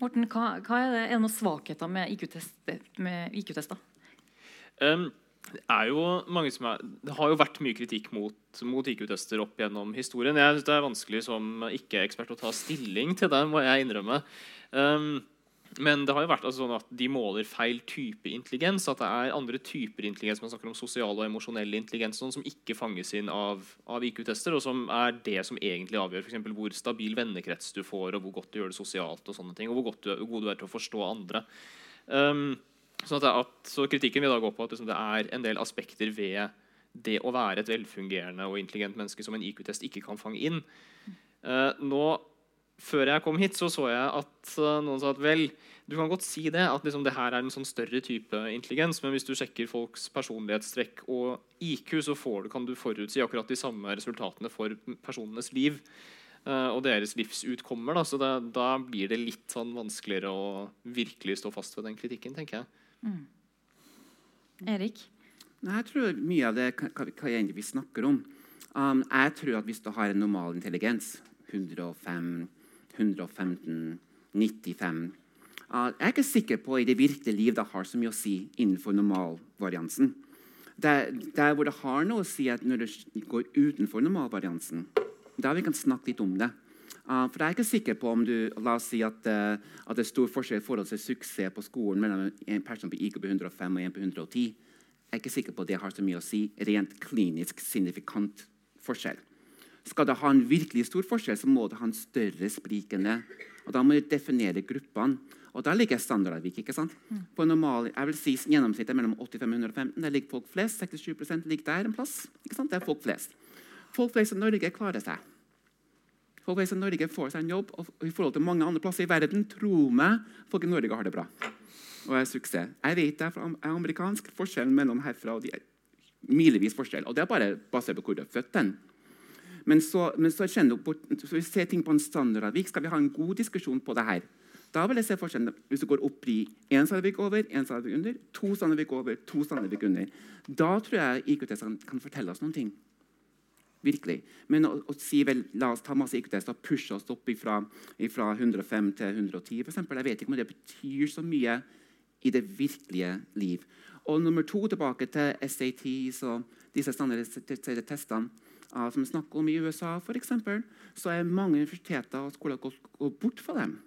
Morten, hva, hva er, det, er det noen svakheter med IQ-tester? Um, det, er jo mange som er, det har jo vært mye kritikk mot, mot IQ-tester opp gjennom historien. Jeg synes Det er vanskelig som ikke-ekspert å ta stilling til det, må jeg innrømme. Um, men det har jo vært altså, sånn at de måler feil type intelligens. At det er andre typer intelligens man snakker om sosial og emosjonell intelligens sånn, som ikke fanges inn av, av IQ-tester, og som er det som egentlig avgjør for hvor stabil vennekrets du får, og hvor godt du gjør det sosialt, og sånne ting, og hvor, du, hvor god du er til å forstå andre. Um, Sånn at, så kritikken vil da gå på at liksom, det er en del aspekter ved det å være et velfungerende og intelligent menneske som en IQ-test ikke kan fange inn. Uh, nå, Før jeg kom hit, så så jeg at uh, noen sa at vel, du kan godt si det, at liksom, det her er en sånn større type intelligens, men hvis du sjekker folks personlighetstrekk og IQ, så du, kan du forutsi akkurat de samme resultatene for personenes liv uh, og deres livsutkommer. Da. Så det, da blir det litt sånn vanskeligere å virkelig stå fast ved den kritikken, tenker jeg. Mm. Erik? Jeg tror mye av det hva, hva vi snakker om. Um, jeg tror at hvis du har en normal intelligens 105, 115, 95 uh, Jeg er ikke sikker på i det virkelige liv det har så mye å si innenfor normalvariansen. Der, der hvor det har noe å si at når du går utenfor normalvariansen, da vi kan snakke litt om det. For jeg er ikke sikker på om du La oss si at, uh, at det er stor forskjell i forhold til suksess på skolen mellom en person på IQ på 105 og en på 110. Jeg er ikke sikker på at det har så mye å si rent klinisk signifikant forskjell. Skal det ha en virkelig stor forskjell, så må det ha en større sprik enn det. Og Da må du definere gruppene. Og Da ligger standardavvik. ikke sant? Mm. På normal, jeg vil si Gjennomsnittet mellom 85 og 115. Der ligger folk flest. 67 ligger der en plass. ikke sant? Det er folk flest. Folk flest i Norge klarer seg. Folk i Norge får seg en jobb, og i forhold til mange andre plasser i verden tror meg folk i Norge har det bra. Og er suksess. Jeg vet det er amerikansk. Forskjellen mellom herfra og de er milevis forskjell. Og det er bare basert på hvor du er født. den. Men så, men så, bort, så vi ser ting på en standardavvik. Skal vi ha en god diskusjon på det her? Da vil jeg se forskjellen hvis du går opp i én standardavvik over, én standardavvik under, to standardavvik over, to standardavvik under. Da tror jeg IKT kan fortelle oss noen ting. Virkelig. Men å, å, si vel, la oss ta masse IQ-tester og pushe oss opp fra 105 til 110 for eksempel, Jeg vet ikke om det betyr så mye i det virkelige liv. Og nummer to, tilbake til SATs og disse standardiserte testene som vi snakker om i USA, for eksempel, så er mange universiteter og skoler gått, bort fra dem.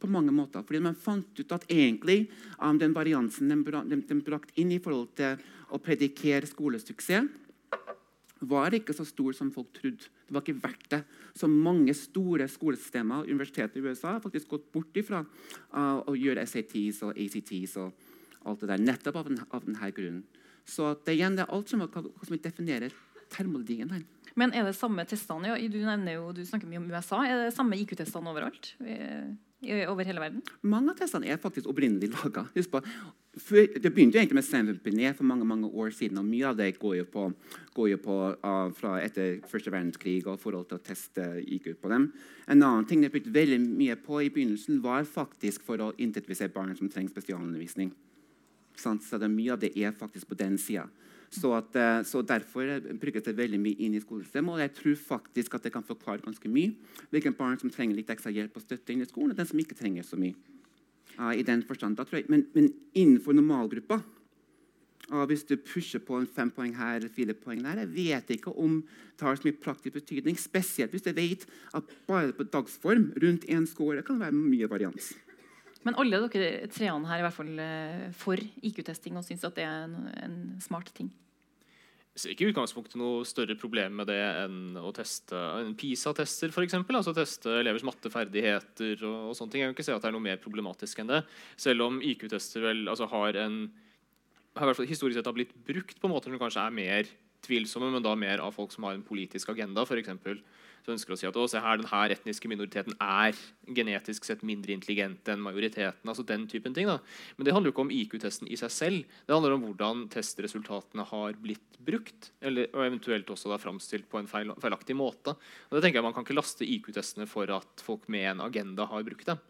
På mange måter, fordi Man fant ut at egentlig um, den variansen de brakte inn i forhold til å predikere skolesuksess, var ikke så stor som folk trodde. Det var ikke verdt det. Så mange store skolesystemer og universiteter i USA har faktisk gått bort ifra uh, å gjøre SATs og ACTs og alt det der, nettopp av, den, av denne grunnen. Så det, igjen, det er alt som, som definerer termologien her. Men er det samme testene? Du, jo, du snakker mye om USA. Er det samme IQ-testene overalt? over hele verden? Mange av testene er faktisk opprinnelig laga. Det begynte egentlig med Sam Benet for mange mange år siden. og Mye av det går jo på, går jo på uh, fra etter første verdenskrig og forhold til å teste IQ på dem. En annen ting det brukte veldig mye på i begynnelsen, var faktisk for å identifisere barn som trenger spesialundervisning. Så det, Mye av det er faktisk på den sida. Så, at, eh, så, Derfor brukes det veldig mye inn i skolesystemet. Og jeg tror faktisk at det kan forklare ganske mye hvilke barn som trenger litt ekstra hjelp og støtte inn i skolen, og den som ikke trenger så mye. I den forstand, men, men, innenfor normalgruppa hvis du pusher på en fem poeng her eller fire poeng der, jeg vet ikke om det har så mye praktisk betydning. Spesielt hvis jeg vet at bare på dagsform rundt én score kan det være mye varians. Men alle dere treene her er i hvert fall eh, for IQ-testing og syns at det er en, en smart ting. Ser ikke i utgangspunktet noe større problem med det enn å teste en PISA-tester. Eksempel, altså teste elevers matteferdigheter og, og sånne ting. Jeg kan ikke se at det er noe mer problematisk enn det. Selv om IQ-tester vel altså, har en har i hvert fall historisk sett har blitt brukt på måter som kanskje er mer tvilsomme, men da mer av folk som har en politisk agenda. For eksempel, som ønsker å si at å, se her, denne etniske minoriteten er genetisk sett mindre intelligent enn majoriteten. altså den typen ting da. Men det handler jo ikke om IQ-testen i seg selv. Det handler om hvordan testresultatene har blitt brukt, eller, og eventuelt også da framstilt på en feil, feilaktig måte. Og det tenker jeg Man kan ikke laste IQ-testene for at folk med en agenda har brukt dem.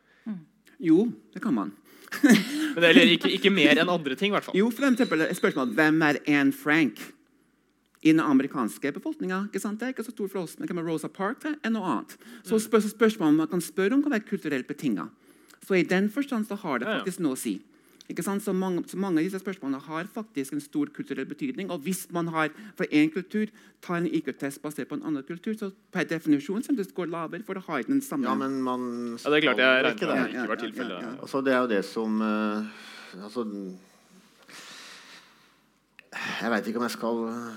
Jo, det kan man. Men det, eller ikke, ikke mer enn andre ting, i hvert fall. Jo, for eksempel et spørsmål hvem er Anne Frank i den amerikanske befolkninga? ikke sant? Det er ikke så stor for oss, men hvem er Rosa Parks er noe annet. Så spør, spørsmålet man kan spørre om, kan være kulturelt betinga. Så i den forstand så har det faktisk noe å si. Ikke sant? Så mange, så mange av disse spørsmålene har faktisk en stor kulturell betydning. Og hvis man har for én kultur tar en IQ-test basert på en annen kultur, så per definisjon kommer det til å gå lavere, for det har ikke den samme Ja, men man Ja, det er klart, jeg regner med at det. det ikke var tilfellet. Ja, ja, ja. Altså, det er jo det som uh, altså, Jeg veit ikke om jeg skal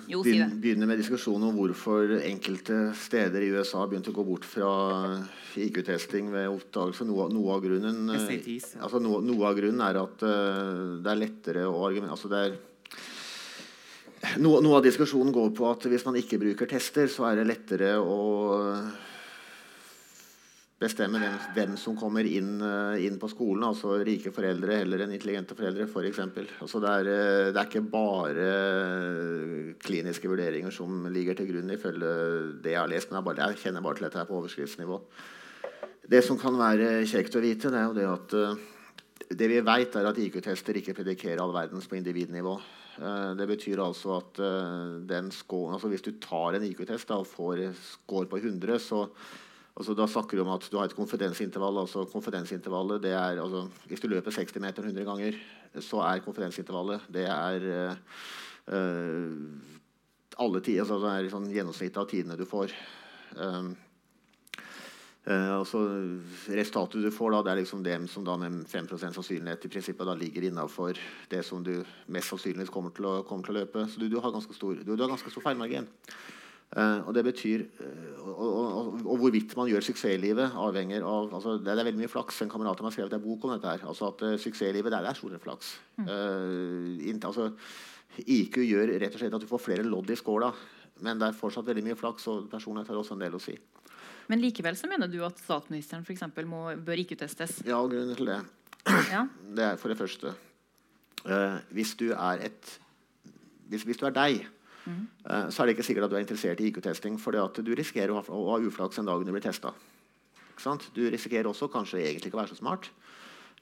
Jo, begynne, begynne med diskusjonen om hvorfor enkelte steder i USA har begynt å gå bort fra IQ-testing ved oppdagelse. Noe, noe av grunnen eh, SATs, ja. altså, noe, noe av grunnen er at eh, det er lettere å argumentere altså, det er noe, noe av diskusjonen går på at hvis man ikke bruker tester, så er det lettere å bestemme hvem, hvem som kommer inn, eh, inn på skolen. Altså rike foreldre heller enn intelligente foreldre, f.eks. Altså det, er, eh, det er ikke bare eh, kliniske vurderinger som ligger til grunn, ifølge det jeg har lest. Men jeg, bare, jeg kjenner bare til dette her på overskriftsnivå. Det som kan være kjekt å vite, det er jo det at det vi vet, er at IQ-tester ikke predikerer all verdens på individnivå. Det betyr altså at den score, altså hvis du tar en IQ-test og får score på 100, så altså da snakker du om at du har et konfidensintervall. altså konfidensintervallet, det er, altså Hvis du løper 60 meter 100 ganger, så er konfidensintervallet det er eh, alle tider, altså det er sånn gjennomsnittet av tidene du får. Um, Uh, altså, resultatet du får, da, det er liksom dem som da med 5% sannsynlighet i prinsippet da ligger innafor det som du mest sannsynligvis kommer til å, kommer til å løpe. Så du, du, har ganske stor, du, du har ganske stor feilmargin. Eh, og det betyr eh, og, og, og, hvorvidt man gjør suksesslivet, avhenger av altså, det, er veldig mye flaks. En kamerat av meg har skrevet en bok om dette. her, altså at uh, Suksesslivet der er, det er store flaks. Eh, int- altså, IQ gjør rett og slett at du får flere lodd i skåla. Men det er fortsatt veldig mye flaks, og personlighet har også en del å si. Men likevel så mener du at statsministeren for eksempel, må, bør IQ-testes. Ja, grunnen til det Ja. Det er for det første eh, Hvis du er et Hvis, hvis du er deg, eh, så er det ikke sikkert at du er interessert i IQ-testing. For du risikerer å ha, å ha uflaks en dag når du blir testa. Du risikerer også kanskje egentlig ikke å være så smart.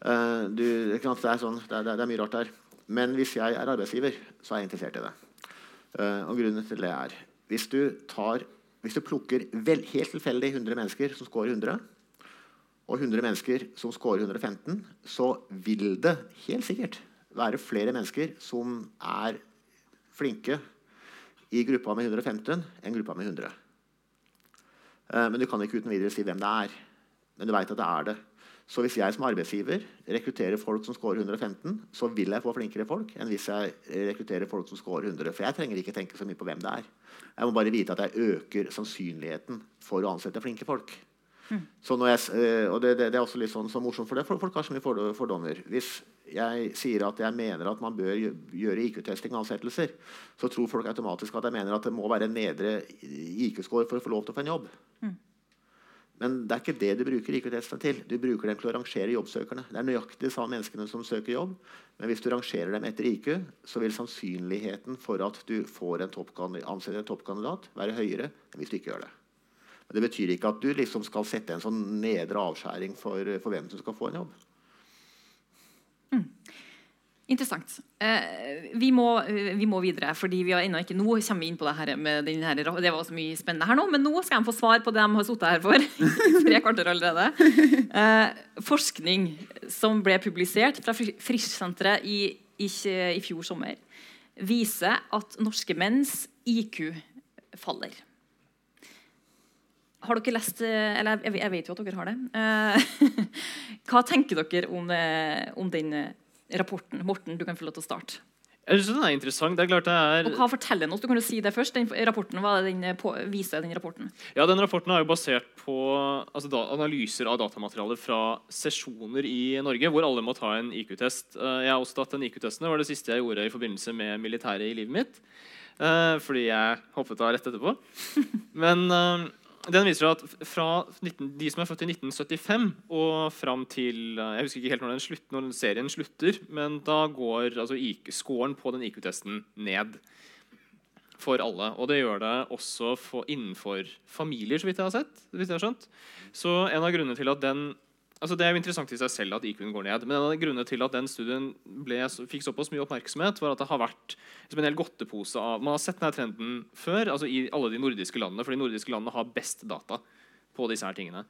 Eh, du? Det, er sånn, det, er, det er mye rart der. Men hvis jeg er arbeidsgiver, så er jeg interessert i det. Eh, og grunnen til det er Hvis du, tar, hvis du plukker vel, helt tilfeldig 100 mennesker som scorer 100, og 100 mennesker som scorer 115, så vil det helt sikkert være flere mennesker som er flinke i gruppa med 115 enn gruppa med 100. Eh, Men du kan ikke uten videre si hvem det er. Men du veit at det er det. Så hvis jeg som arbeidsgiver rekrutterer folk som scorer 115, så vil jeg få flinkere folk enn hvis jeg rekrutterer folk som scorer 100. For jeg trenger ikke tenke så mye på hvem det er. Jeg må bare vite at jeg øker sannsynligheten for å ansette flinke folk. Så når jeg, eh, og det, det, det er også litt sånn så morsomt, for det, folk har så mye fordo- fordommer. Hvis jeg sier at jeg mener at man bør gjøre IQ-testing av ansettelser, så tror folk automatisk at jeg mener at det må være en nedre IQ-score for å få lov til å få en jobb. Men det er ikke det du bruker IQ-testene til. Du bruker dem til å rangere jobbsøkerne. Det er nøyaktig de samme menneskene som søker jobb. Men hvis du rangerer dem etter IQ, så vil sannsynligheten for at du får en ansetter en toppkandidat, være høyere enn hvis du ikke gjør det. Men det betyr ikke at du liksom skal sette en sånn nedre avskjæring for, for hvem som skal få en jobb. Interessant. Eh, vi, må, vi må videre, fordi vi har ennå ikke Nå kommer vi inn på det her med den her, Det var så mye spennende her nå, men nå skal de få svar på det de har sittet her for. i Tre kvarter allerede. Eh, forskning som ble publisert fra Fri- Frischsenteret i, i, i fjor sommer, viser at norske menns IQ faller. Har dere lest eh, Eller jeg, jeg vet jo at dere har det. Eh, Hva tenker dere om, eh, om den rapporten? Morten, du kan få lov til å starte. Jeg synes den er interessant. Det er klart det er... Og hva forteller den oss? Du kan jo si det først. Den rapporten, hva den på, viser den rapporten? Ja, den Rapporten er jo basert på altså, da, analyser av datamaterialer fra sesjoner i Norge, hvor alle må ta en IQ-test. Jeg har også tatt den IQ-testen. Det var det siste jeg gjorde i forbindelse med militæret i livet mitt. Fordi jeg hoppet av rett etterpå. Men den viser at fra 19, de som er født i 1975 og fram til eh, Jeg husker ikke helt når, slutt, når serien slutter, men da går altså, scoren på den IQ-testen ned for alle. Og det gjør det også for, innenfor familier, så vidt jeg har sett. Jeg har. Så en av grunnene til at den altså Det er jo interessant i seg selv at IQ-en går ned. Men en av grunnene til at den studien ble, fikk såpass mye oppmerksomhet, var at det har vært som en hel godtepose av Man har sett denne trenden før altså i alle de nordiske landene, for de nordiske landene har best data på disse her tingene.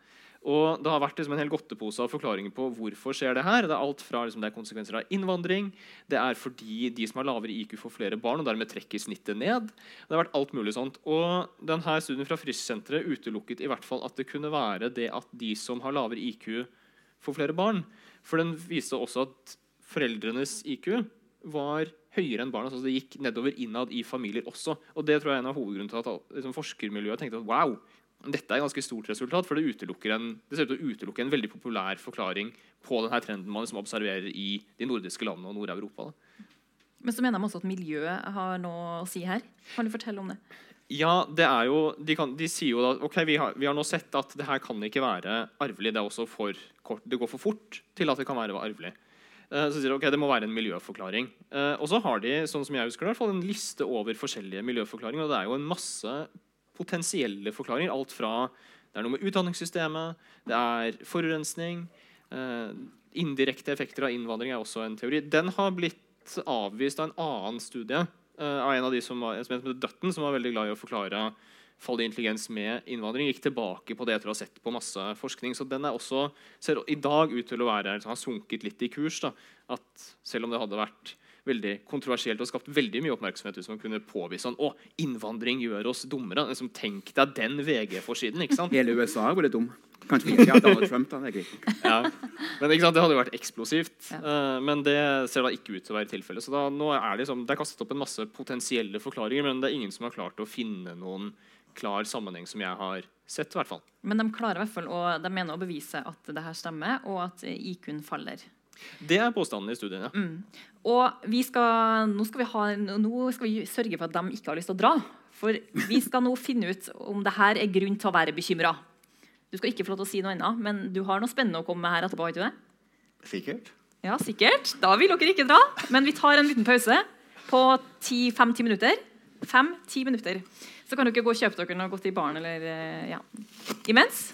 Og Det har vært liksom en hel godtepose av forklaringer på hvorfor skjer det her. Det er alt fra liksom, det er konsekvenser av innvandring, det er fordi de som har lavere IQ, får flere barn og dermed trekker snittet ned. Det har vært alt mulig sånt. Og denne Studien fra Frischsenteret utelukket i hvert fall at det kunne være det at de som har lavere IQ, får flere barn. For den viste også at foreldrenes IQ var høyere enn barna. Altså det gikk nedover innad i familier også. Og det tror jeg er en av hovedgrunnene til at liksom, forskermiljøet tenkte at wow, dette er et ganske stort resultat, for det, utelukker en, det ser ut til å utelukke en veldig populær forklaring på denne trenden man liksom observerer i de nordiske landene og Nord-Europa. Men så mener de også at miljøet har noe å si her. Kan du fortelle om det? Ja, det er jo, de, kan, de sier jo da ok, vi har, vi har nå sett at det her kan ikke være arvelig. Det er også for kort, det går for fort til at det kan være arvelig. Uh, så sier de ok, det må være en miljøforklaring. Uh, og så har de sånn som jeg husker det, en liste over forskjellige miljøforklaringer. og Det er jo en masse potensielle forklaringer. Alt fra det er noe med utdanningssystemet, det er forurensning. Eh, indirekte effekter av innvandring er også en teori. Den har blitt avvist av en annen studie eh, av en av de som var, som heter Dutton, som var veldig glad i å forklare fallet i intelligens med innvandring. Gikk tilbake på det etter å ha sett på masse forskning. Så den er også, ser i dag ut til å være, har sunket litt i kurs. Da. At selv om det hadde vært veldig kontroversielt og skapt veldig mye oppmerksomhet hvis man kunne påvise sånn, å, innvandring gjør oss dummere. Liksom, tenk deg den VG-forsiden. ikke sant? Hele USA har vært dum. Kanskje ikke Donald Trump. da, egentlig. Ja. Men ikke sant, det hadde jo vært eksplosivt. Eh, men det ser da ikke ut til å være tilfellet. Så da, nå er det, liksom, det er kastet opp en masse potensielle forklaringer, men det er ingen som har klart å finne noen klar sammenheng som jeg har sett. i hvert fall. Men de klarer i hvert fall, å, de mener å bevise at det her stemmer, og at IQ-en faller. Det er påstanden i studien. ja. Og vi skal, nå, skal vi ha, nå skal vi sørge for at de ikke har lyst til å dra. For vi skal nå finne ut om det her er grunn til å være bekymra. Du skal ikke få lov til å si noe annet, men du har noe spennende å komme med her etterpå. har du det? Sikkert. Ja, sikkert. Da vil dere ikke dra. Men vi tar en liten pause på fem-ti minutter. Fem-ti minutter. Så kan dere gå og kjøpe dere noe godt i baren eller eh, ja. imens.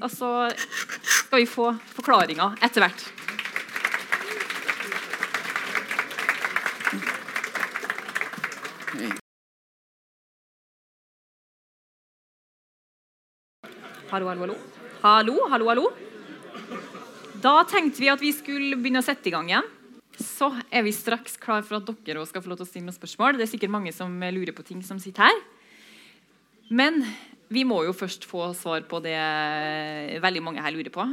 Og så skal vi få forklaringa etter hvert. Hallo, hallo, hallo. Hallo, hallo, hallo. Da tenkte vi at vi skulle begynne å sette i gang igjen. Så er vi straks klar for at dere også skal få lov til å stille noen spørsmål. Det er sikkert mange som lurer på ting som sitter her. Men vi må jo først få svar på det veldig mange her lurer på.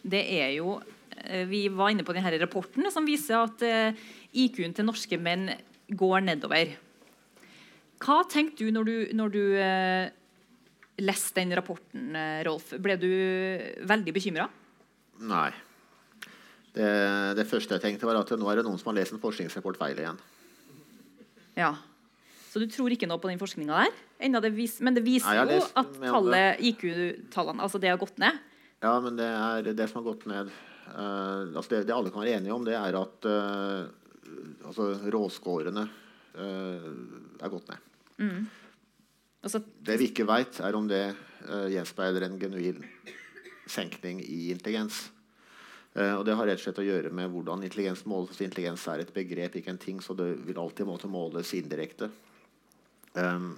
Det er jo eh, Vi var inne på denne rapporten som viser at eh, IQ-en til norske menn går nedover. Hva tenkte du når du, når du eh, leste den rapporten, eh, Rolf? Ble du veldig bekymra? Nei. Det, det første jeg tenkte, var at nå er det noen som har lest en forskningsrapport feil igjen. Ja. Så du tror ikke noe på den forskninga der? Det vis, men det viser Nei, jo at tallet, IQ-tallene altså det har gått ned. Ja, men det er det som har gått ned. Uh, altså det, det alle kan være enige om, det er at uh, altså råskårene eh, er gått ned. Altså, Det vi ikke veit, er om det uh, gjenspeiler en genuin senkning i intelligens. Uh, og Det har rett og slett å gjøre med hvordan intelligens måles. Intelligens er et begrep, ikke en ting, så det vil alltid måtte måles indirekte. Um,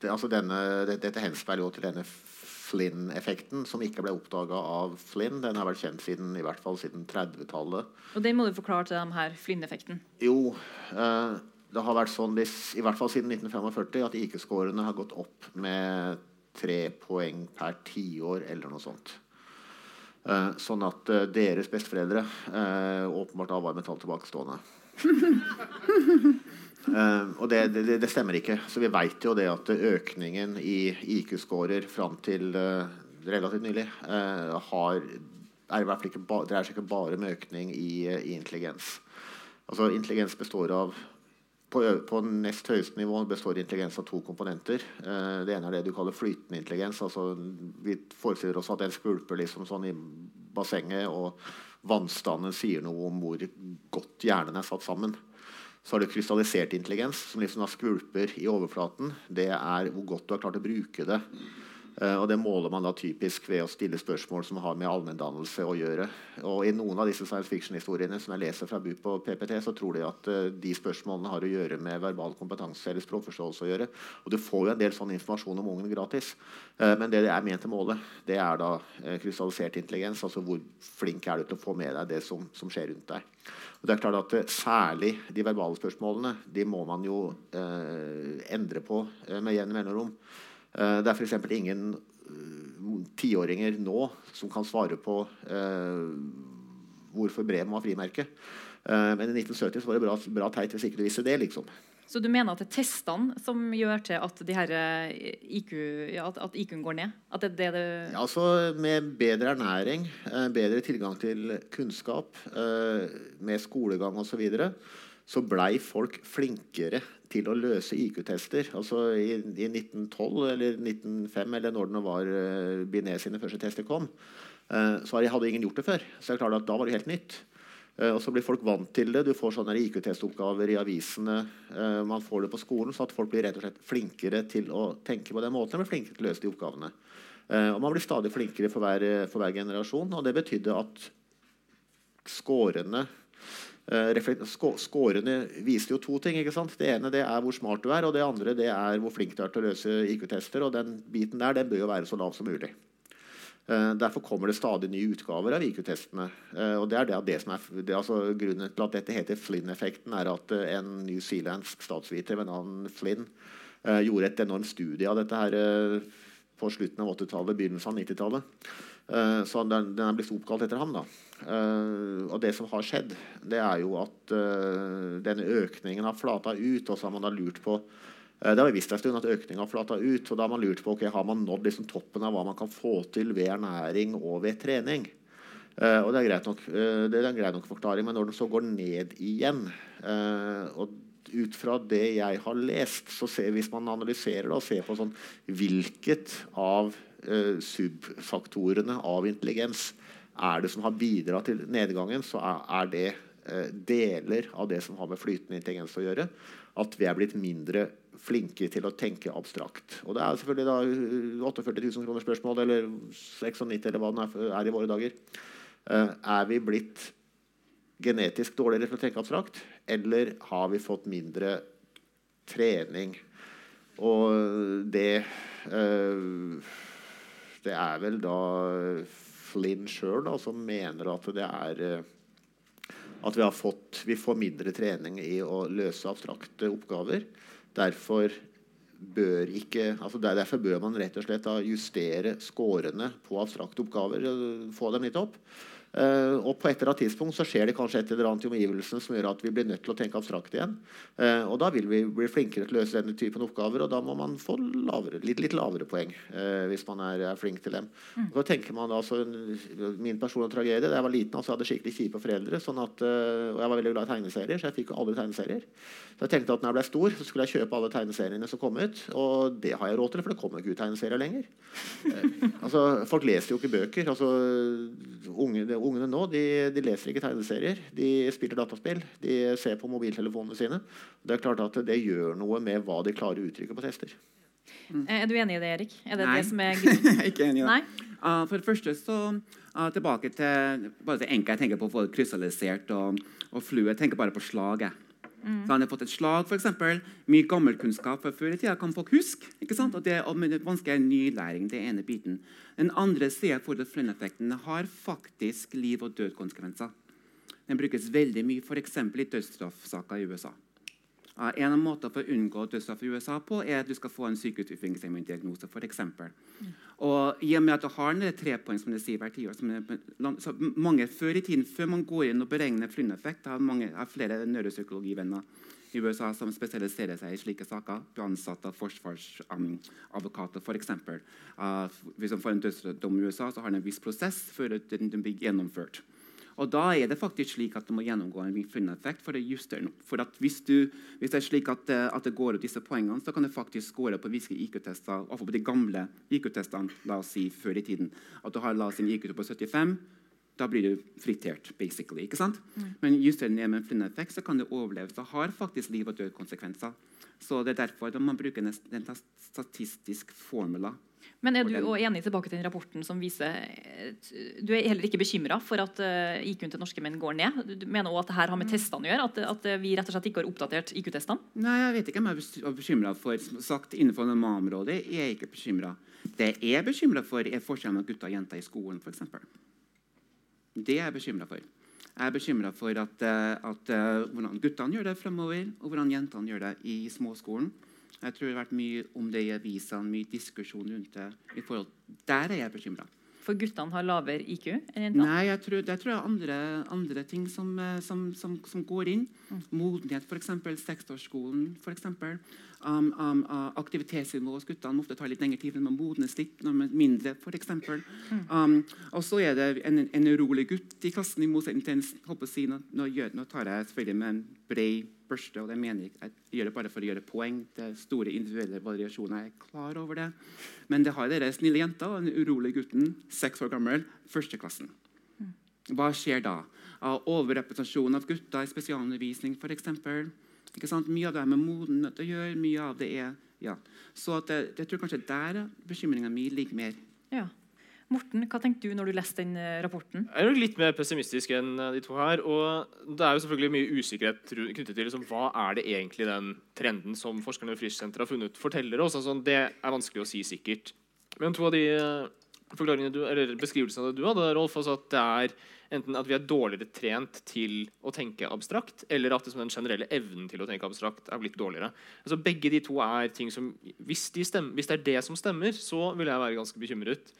det, altså denne, det, dette henspeiler jo til denne Flynn-effekten, som ikke ble oppdaga av Flynn. Den har vært kjent siden, i hvert fall siden 30-tallet. og den må du forklare til dem her, Flynn-effekten. Jo, eh, det har vært sånn i hvert fall siden 1945 at IQ-scorene har gått opp med tre poeng per tiår eller noe sånt. Uh, sånn at uh, deres besteforeldre uh, åpenbart da var mentalt tilbakestående. og det, det, det, stemmer ikke. Så vi veit jo det at økningen i IQ-scorer fram til relativt nylig har, er i hvert fall ikke ba, dreier seg ikke bare om økning i, i intelligens. Altså, intelligens består av på, på, nest høyeste nivå består intelligens av to komponenter. Eh, det ene er det du kaller flytende intelligens. altså Vi forestiller oss at en skvulper liksom sånn i bassenget, og vannstanden sier noe om hvor godt hjernen er satt sammen. Så har du krystallisert intelligens, som liksom skvulper i overflaten. Det er hvor godt du har klart å bruke det og Det måler man da typisk ved å stille spørsmål som har med allmenndannelse å gjøre. Og I noen av disse science fiction-historiene som jeg leser fra BUP og PPT, så tror de at uh, de spørsmålene har å gjøre med verbal kompetanse eller språkforståelse. å gjøre. Og Du får jo en del sånn informasjon om ungen gratis. Uh, men det det er ment å måle, det er da krystallisert intelligens. altså Hvor flink er du til å få med deg det som, som skjer rundt deg. Og det er klart at Særlig de verbale spørsmålene de må man jo endre på med jevne mellomrom. Eh, det er f.eks. ingen eh, tiåringer nå som kan svare på uh, hvorfor Bremen var frimerke. Men i 1970 var det bra, bra teit hvis ikke du visste det. liksom. Så du mener at det er testene som gjør til at, IQ, ja, at IQ-en går ned? At det, det, det ja, altså Med bedre ernæring, bedre tilgang til kunnskap, med skolegang osv. Så, videre, så blei folk flinkere til å løse IQ-tester. Altså i, i, 1912 eller 1905 eller når det var uh, Binet sine første tester kom, uh, så hadde ingen gjort det før. Så det da var det helt nytt. Uh, og så blir folk vant til det. Du får sånne IQ-testoppgaver i avisene. Uh, man får det på skolen, så at folk blir rett og slett flinkere til å tenke på den måten. De flinkere til å løse de oppgavene. Og man blir stadig flinkere for hver, for hver generasjon. Og det betydde at skårene Skårene viser jo to ting. ikke sant? Det ene det er hvor smart du er, og det andre det er hvor flink du er til å løse IQ-tester. og Den biten der den bør jo være så lav som mulig. Uh, derfor kommer det stadig nye utgaver av IQ-testene. Uh, og det er det, det som er det, altså, Grunnen til at dette heter Flynn-effekten, er at en newzealandsk statsviter ved navn Flynn gjorde et enormt studie av dette her på slutten av 80-tallet, begynnelsen av 90-tallet. Uh, så den, den, er blitt oppkalt etter ham. da. Uh, og det som har skjedd, det er jo at uh, denne økningen har flata ut. Og så har man da lurt på Det har vi visst en stund at økningen har flata ut. Og da har man lurt på ok, har man nådd liksom toppen av hva man kan få til ved ernæring og ved trening. og det er nok, det er en grei nok forklaring, men når den så går ned igjen og ut fra det jeg har lest, så ser, hvis man analyserer det og ser på sånn, hvilket av subfaktorene av intelligens er det som har bidratt til nedgangen, så er, det uh, deler av det som har med flytende intelligens å gjøre. At vi er blitt mindre flinke til å tenke abstrakt. Og det er selvfølgelig da 48 000 kroner spørsmål, eller 96 eller hva det er, i våre dager. Uh, er vi blitt genetisk dårligere til å tenke abstrakt, eller har vi fått mindre trening? Og det uh, det er vel da Flynn sjøl som mener at det er eh, at vi, fått, vi får mindre trening i å løse abstrakte oppgaver. Derfor bør, ikke, altså derfor bør man rett og slett justere scorene på abstrakte oppgaver. Få dem litt opp. Uh, og på et eller annet tidspunkt så skjer det kanskje et eller annet i omgivelsene som gjør at vi blir nødt til å tenke abstrakt igjen. Uh, og da vil vi bli flinkere til å løse denne typen oppgaver, og da må man få lavere, litt, litt, lavere poeng uh, hvis man er, er, flink til dem. Mm. Så tenker man da, så, Min personlige tragedie da jeg var liten, altså, jeg hadde skikkelig kjipe foreldre. Sånn at, og jeg var veldig glad i tegneserier, så jeg fikk jo alle tegneserier. Så jeg tenkte at når jeg ble stor, så skulle jeg kjøpe alle tegneseriene som kom ut. Og det har jeg råd til, for det kommer ikke ut tegneserier lenger. altså, folk leser jo ikke bøker. altså unge, ungene nå de, de, leser ikke tegneserier. De spiller dataspill. De ser på mobiltelefonene sine. Det er klart at det gjør noe med hva de klarer å uttrykke på tester. Mm. Er du enig i det, Erik? Er det Nei. det som er ikke enig i det. Uh, for det første så uh, tilbake til bare det enkle jeg tenker på å få det krystallisert og, og flue. Jeg tenker bare på slaget. Mm. Så han har fått et slag, f.eks. Mye gammelkunnskap fra før i tida kan folk huske. ikke sant? Og det, er vanskelig er nylæring. det ene biten. Den andre sida for Flynn-effekten har faktisk liv- og dødkonsekvenser. Den brukes veldig mye f.eks. i dødsstraffsaker i USA. En av måtene for å unngå dødsstraff i USA på er at du skal få en sykehusutviklingsdiagnose. For eksempel. og I og med at du har den trepoeng som det sier hver tiår så mange Før i tiden, før man går inn og beregner flyndeffekt, har mange har flere neuropsykologivenner i USA som spesialiserer seg i slike saker. Ansatte forsvarsadvokater, um, f.eks. Uh, hvis man får en dødsdom i USA, så har den en viss prosess før den, den blir gjennomført. Og Da er det faktisk slik at du må gjennomgå en funneffekt for å justere noe. For hvis, du, hvis, det er slik at, uh, at, det går ut disse poengene, så kan du faktisk score på visse IQ-tester, iallfall på de gamle IQ-testene la oss si, før i tiden. At du har la oss si, en IQ på 75 da blir du fritert. basically, ikke sant? Mm. Men justerer ned med en flyndeffekt, så kan du overleve. Så har faktisk liv og død konsekvenser. Så Det er derfor man bruker en statistisk formula. Men er du enig tilbake til den rapporten som viser Du er heller ikke bekymra for at uh, IQ-en til norske menn går ned? Du mener også at det her har med mm. testene å gjøre? At, at, vi rett og slett ikke har oppdatert IQ-testene? Nei, jeg vet ikke om jeg er bekymra for som sagt Innenfor normalområdet er jeg ikke bekymra. Det jeg er bekymra for, er forskjellen mellom gutter og jenter i skolen. Eksempel. Det er jeg bekymra for. Jeg er bekymra for at, eh, at, uh, hvordan guttene gjør det fremover, og hvordan jentene gjør det i småskolen. Jeg tror det har vært mye om det i avisene, mye diskusjon rundt det. Der er jeg bekymra. For guttene har lavere IQ enn jentene? Nei, jeg tror, det tror det er andre, andre ting som, eh, som, som, som, går inn. Mm. Modenhet, f.eks. Seksårsskolen. For eksempel. um, um, aktivitetsnivået aktivitetsnivå hos guttene ofte ta litt lengre tid når man modnes litt. når man er mindre, for eksempel. Mm. Um, og så er det en, en urolig gutt i klassen, i motsetning til en si, nå, nå, nå, tar jeg selvfølgelig med en bred børste. og det mener Jeg jeg gjør det bare for å gjøre poeng. Det er store individuelle variasjoner. Jeg er klar over det. Men det har dere snille jenta og den urolige gutten, seks år gammel, førsteklassen. Hva skjer da? Av overrepresentasjon av gutter i spesialundervisning, f.eks. Mye av det er med modenhet å gjøre. mye av det er, ja. Så jeg, jeg tror kanskje der bekymringa mi ligger mer. Ja. Morten, hva tenkte du når du leste den eh, rapporten? Jeg er litt mer pessimistisk enn eh, de to her. og Det er jo selvfølgelig mye usikkerhet knyttet til liksom, hva er det egentlig den trenden som forskerne ved Frischsenteret har funnet, forteller oss. Altså, det er vanskelig å si sikkert. Men to av de eh, du, eller beskrivelsene du hadde, Rolf, altså at det er enten at vi er dårligere trent til å tenke abstrakt, eller at den generelle evnen til å tenke abstrakt er blitt dårligere. Altså Begge de to er ting som, hvis, de stemmer, hvis det er det som stemmer, så vil jeg være ganske bekymret.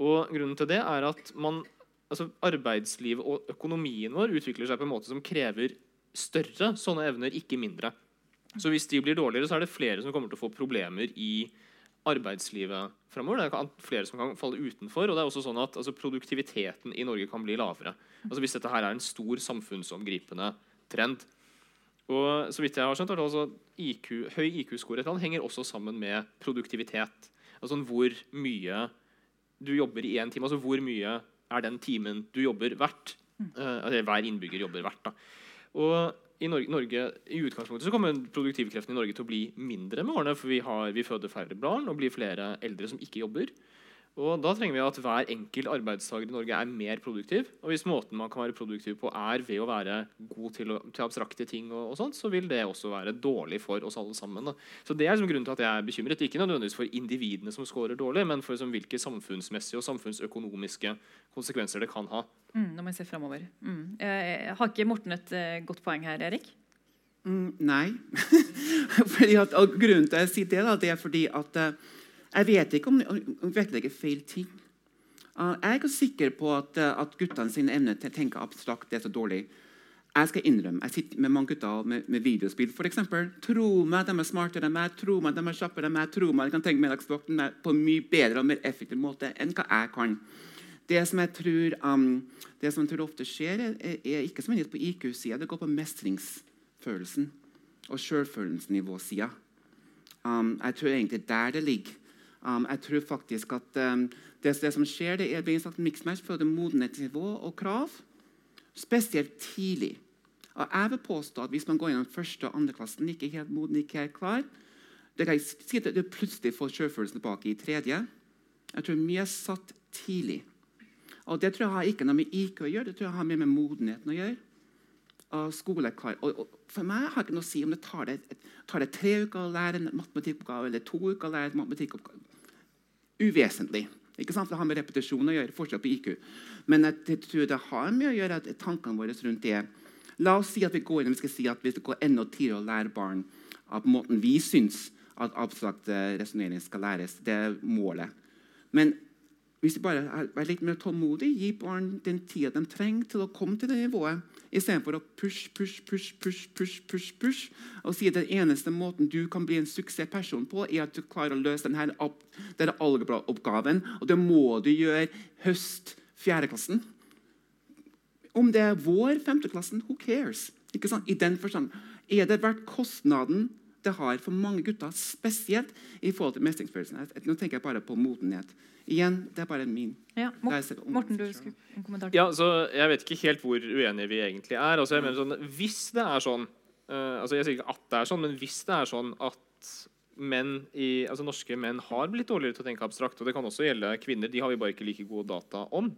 Og grunnen til det er at man, altså arbeidslivet og økonomien vår utvikler seg på en måte som krever større sånne evner, ikke mindre. Så hvis de blir dårligere, så er det flere som kommer til å få problemer i arbeidslivet fremover. Det er flere som kan falle utenfor. og det er også sånn at altså, Produktiviteten i Norge kan bli lavere. Altså Hvis dette her er en stor samfunnsomgripende trend. Og så vidt jeg har skjønt, altså IQ, Høy IQ-score henger også sammen med produktivitet. Altså Hvor mye du jobber i én time. Altså hvor mye er den timen du jobber verdt? Uh, altså hver innbygger jobber verdt. Da. Og i Norge, Norge, i utgangspunktet så kommer produktivkreften i Norge til å bli mindre med årene, for vi, har, vi føder færre barn og blir flere eldre som ikke jobber. Og Da trenger vi at hver enkelt arbeidstaker i Norge er mer produktiv. Og Hvis måten man kan være produktiv på er ved å være god til, til abstrakte ting, og, og, sånt, så vil det også være dårlig for oss alle sammen. Da. Så Det er liksom grunnen til at jeg er bekymret. Ikke nødvendigvis for individene som scorer dårlig, men for liksom, hvilke samfunnsmessige og samfunnsøkonomiske konsekvenser det kan ha. Mm, når man ser fremover. Mm. Eh, har ikke Morten et uh, godt poeng her, Erik? Mm, nei. fordi at, grunnen til at jeg sier det, da, det er fordi at uh, jeg vet ikke om hun vektlegger feil ting. Jeg er ikke sikker på at, uh, at guttene sine evner til å tenke abstrakt er så dårlig. Jeg skal innrømme, jeg sitter med mange gutter med, med videospill. For eksempel, tro meg de er smartere enn meg, tro meg de er kjappere enn meg, tro meg de kan tenke middagsvakten på en mye bedre og mer effektiv måte enn hva jeg kan. Det som jeg tror, um, som jeg tror ofte skjer, er, er ikke som på IQ-sida. Det går på mestringsfølelsen og sjølfølelsesnivåsida. Um, jeg tror egentlig der det ligger. Um, jeg tror faktisk at um, det, det, som skjer, det er et miksmatch for modenhetsnivå og krav, spesielt tidlig. Og jeg vil påstå at Hvis man går gjennom første og andre klassen, ikke helt moden, ikke helt klar, det kan jeg si at du plutselig får selvfølelsen tilbake i tredje. Jeg tror mye er satt tidlig. Og Det tror jeg har ikke noe med IQ å gjøre, det tror jeg har mer med modenheten å gjøre. Og skoleklar. Og, og, for meg har det ikke noe å si om det tar det, tar det tre uker å lære en matematikkoppgave eller to uker å lære en matematikkoppgave uvesentlig. Ikke sant? Det har med repetisjon å gjøre. forskjell på IQ. Men jeg tror det har med å gjøre at tankene våre rundt det La oss si at vi går inn, vi skal si at vi skal gå enda tidligere og lære barn av måten vi syns at abstrakt eh, resonnering skal læres. Det er målet. Men hvis de bare er litt mer tålmodige, gi barn den tida de trenger til å komme til det nivået, istedenfor å push, push, push, push, push, push, push, og si at den eneste måten du kan bli en suksessperson på, er at du klarer å løse denne, denne algebra-oppgaven, og det må du gjøre høst fjerdeklassen. Om det er vår femteklassen, who cares? I den forstand. Er det verdt kostnaden det har for mange gutter, spesielt i forhold til mestringsfølelsen? Nå tenker jeg bare på modenhet. Igjen, det er bare min. Ja, Morten, du skulle en kommentar? Ja, så Jeg vet ikke helt hvor uenige vi egentlig er. Altså, jeg mener sånn, Hvis det er sånn uh, altså Jeg sier ikke at det er sånn, men hvis det er sånn at menn i, altså norske menn har blitt dårligere til å tenke abstrakt, og det kan også gjelde kvinner, de har vi bare ikke like gode data om,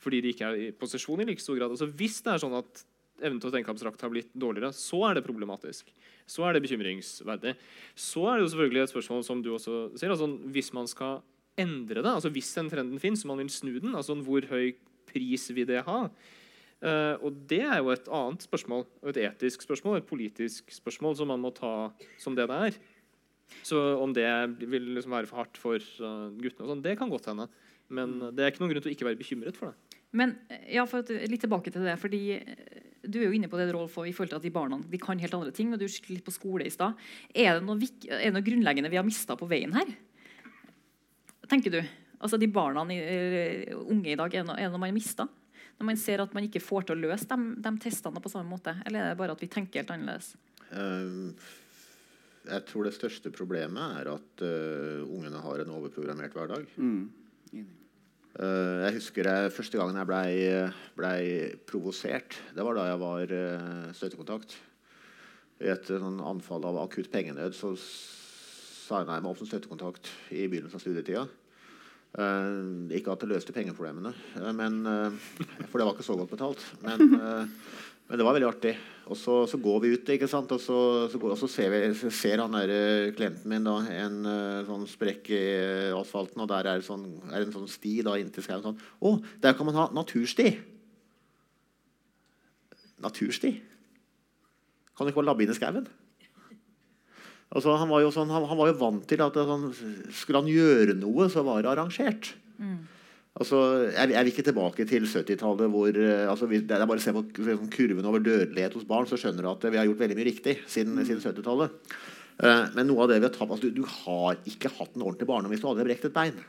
fordi de ikke er i posisjon i like stor grad. Altså, hvis det er sånn at evnen til å tenke abstrakt har blitt dårligere, så er det problematisk. Så er det bekymringsverdig. Så er det jo selvfølgelig et spørsmål som du også sier, altså hvis man skal endre det, altså hvis den trenden finnes, og man vil snu den, altså hvor høy pris vil det ha? Uh, og det er jo et annet spørsmål, et etisk spørsmål, et politisk spørsmål som man må ta som det det er. Så om det vil liksom være for hardt for uh, guttene, og sånn, det kan godt hende. Men det er ikke noen grunn til å ikke være bekymret for det. Men ja, for at, litt tilbake til det, fordi Du er jo inne på det Rolf, i forhold til at de barna de kan helt andre ting. og du litt på skole i sted. Er det noe, er det noe grunnleggende vi har mista på veien her? tenker du? Altså De barna uh, unge i dag, er det noe, man har mista? Når man ser at man ikke får til å løse de, de, testene på samme måte? Eller er det bare at vi tenker helt annerledes? Uh, jeg tror det største problemet er at uh, ungene har en overprogrammert hverdag. Mm. Uh, jeg husker jeg, Første gangen jeg blei ble provosert, det var da jeg var uh, støttekontakt. I et sånn anfall av akutt pengenød så signa jeg meg opp som støttekontakt i begynnelsen av studietida. Ikke at det løste pengeproblemene, men, for det var ikke så godt betalt. Men, men det var veldig artig. Og så, så går vi ut, ikke sant? og så, så, går, og så ser, vi, ser, han der, klienten min da, en sånn sprekk i asfalten, og der er, sånn, er en sånn sti da, inntil skauen. Sånn. Å, der kan man ha natursti! Natursti? Kan du ikke bare labbe inn i skauen? Altså, han, var sånn, han, han, var jo vant til at sånn, skulle han gjøre noe, så var det arrangert. Mm. Altså, jeg, jeg, vil ikke tilbake til 70-tallet hvor altså, vi, Det er bare å se på sånn, kurven over dødelighet hos barn, så skjønner du at vi har gjort veldig mye riktig siden, mm. siden 70-tallet. Uh, eh, men noe av det vi har tatt altså, du, du, har ikke hatt en ordentlig barndom hvis du aldri har brekt et bein.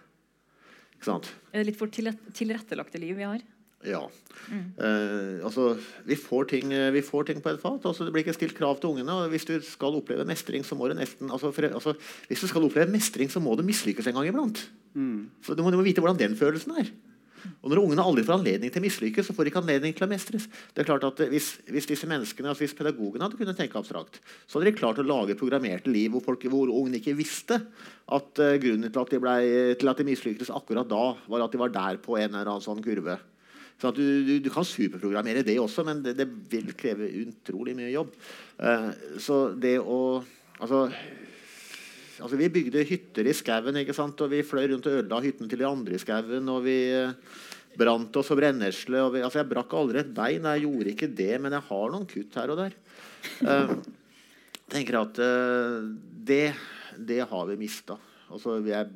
Ikke sant? Er det litt for tilrettelagte liv vi har? Ja. Mm. Eh, altså, vi får, ting, eh, vi får, ting, på et fat. Altså, det blir ikke stilt krav til ungene. og Hvis du skal oppleve mestring, så må du nesten altså, for, altså, hvis du skal oppleve mestring, så må du mislykkes en gang iblant. Mm. Så du må, du må, vite hvordan den følelsen er. Og Når ungene aldri får anledning til å mislykkes, så får de ikke anledning til å mestres. Det er klart at eh, Hvis, hvis disse menneskene, altså hvis pedagogene hadde kunnet tenke abstrakt, så hadde de klart å lage programmerte liv hvor, folk, hvor ungene ikke visste at uh, grunnen til at de, ble, til at de mislyktes akkurat da, var at de var der på en eller annen sånn kurve. Sånn du, du, du, kan superprogrammere det også, men det, det vil kreve utrolig mye jobb. Uh, så det å altså, altså, Vi bygde hytter i skauen, og vi fløy rundt og ødela hyttene til de andre i skauen. Og vi uh, brant oss og brennesle. Og vi, altså, jeg brakk aldri et bein. Jeg gjorde ikke det, men jeg har noen kutt her og der. Uh, tenker at det, det har vi mista. Altså, er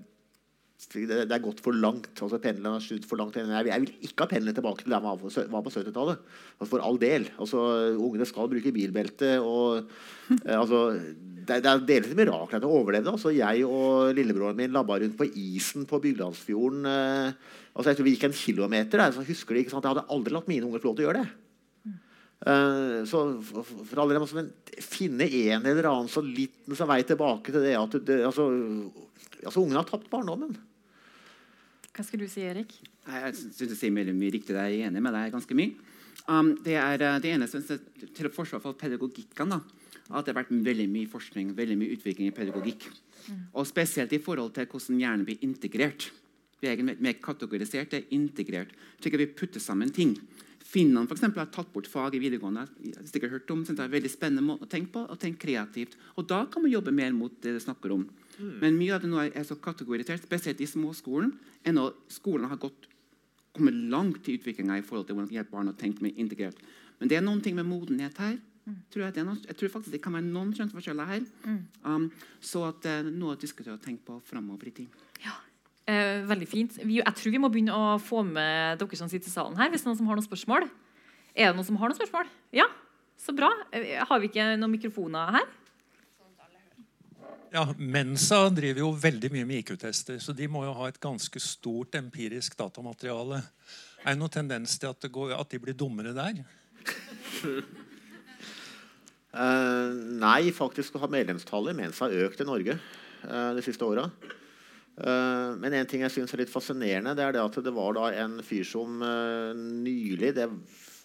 det, er gått for langt. altså Pendelen har snudd for langt. Jeg, vil ikke ha pendelen tilbake til der man var på 70-tallet. Altså for all del. altså Ungene skal bruke bilbelte. og eh, altså, det, er delvis mirakler at jeg overlevde. altså Jeg og lillebroren min labba rundt på isen på Byglandsfjorden. Eh, altså Jeg tror vi gikk en kilometer. Der, så husker de, ikke sant? Jeg hadde aldri latt mine unger få lov til å gjøre det. Uh, så for, alle dem, altså, Finne en eller annen så liten vei tilbake til det at det, altså, altså Ungene har tapt barndommen. Hva skal du si, Erik? Jeg synes du sier mye, mye riktig. Jeg er enig med deg ganske mye. Um, det er eh, det ene til å forsvare for pedagogikken. Da, at det har vært veldig mye forskning veldig mye utvikling i pedagogikk. Mm. Og Spesielt i forhold til hvordan hjernen blir integrert. Vi er mer kategorisert, det er integrert. Slik at vi putter sammen ting. Finnene for eksempel, har tatt bort fag i videregående. Jeg har sikkert hørt om, det er en veldig spennende måte å tenke på. og tenke kreativt. Og Da kan man jobbe mer mot det du snakker om. Mm. Men mye av det nå er så kategorisert, spesielt i småskolen. Ennå skolen har gått kommet langt i utviklinga i forhold til hvordan hjelpe barn å tenke mer integrert. Men det er noen ting med modenhet her. Tror jeg, det er noen, jeg tror faktisk det kan være noen kjønnsforskjeller her. Um, så at uh, noe å diskutere og tenke på framover i tid. Ja. Eh, veldig fint. Vi, jeg tror vi må begynne å få med dere som sitter i salen her. hvis det er noen som har noen spørsmål. Er det noen som har noen spørsmål? Ja, så bra. Eh, har vi ikke noen mikrofoner her? Ja, Mensa driver jo veldig mye med IQ-tester, så de må jo ha et ganske stort empirisk datamateriale. Er det noen tendens til at, går, at de blir dummere der? uh, nei, faktisk har medlemstallet i Mensa økt i Norge uh, de siste åra. Uh, men en ting jeg synes er litt fascinerende, det er det at det var da en fyr som nylig, det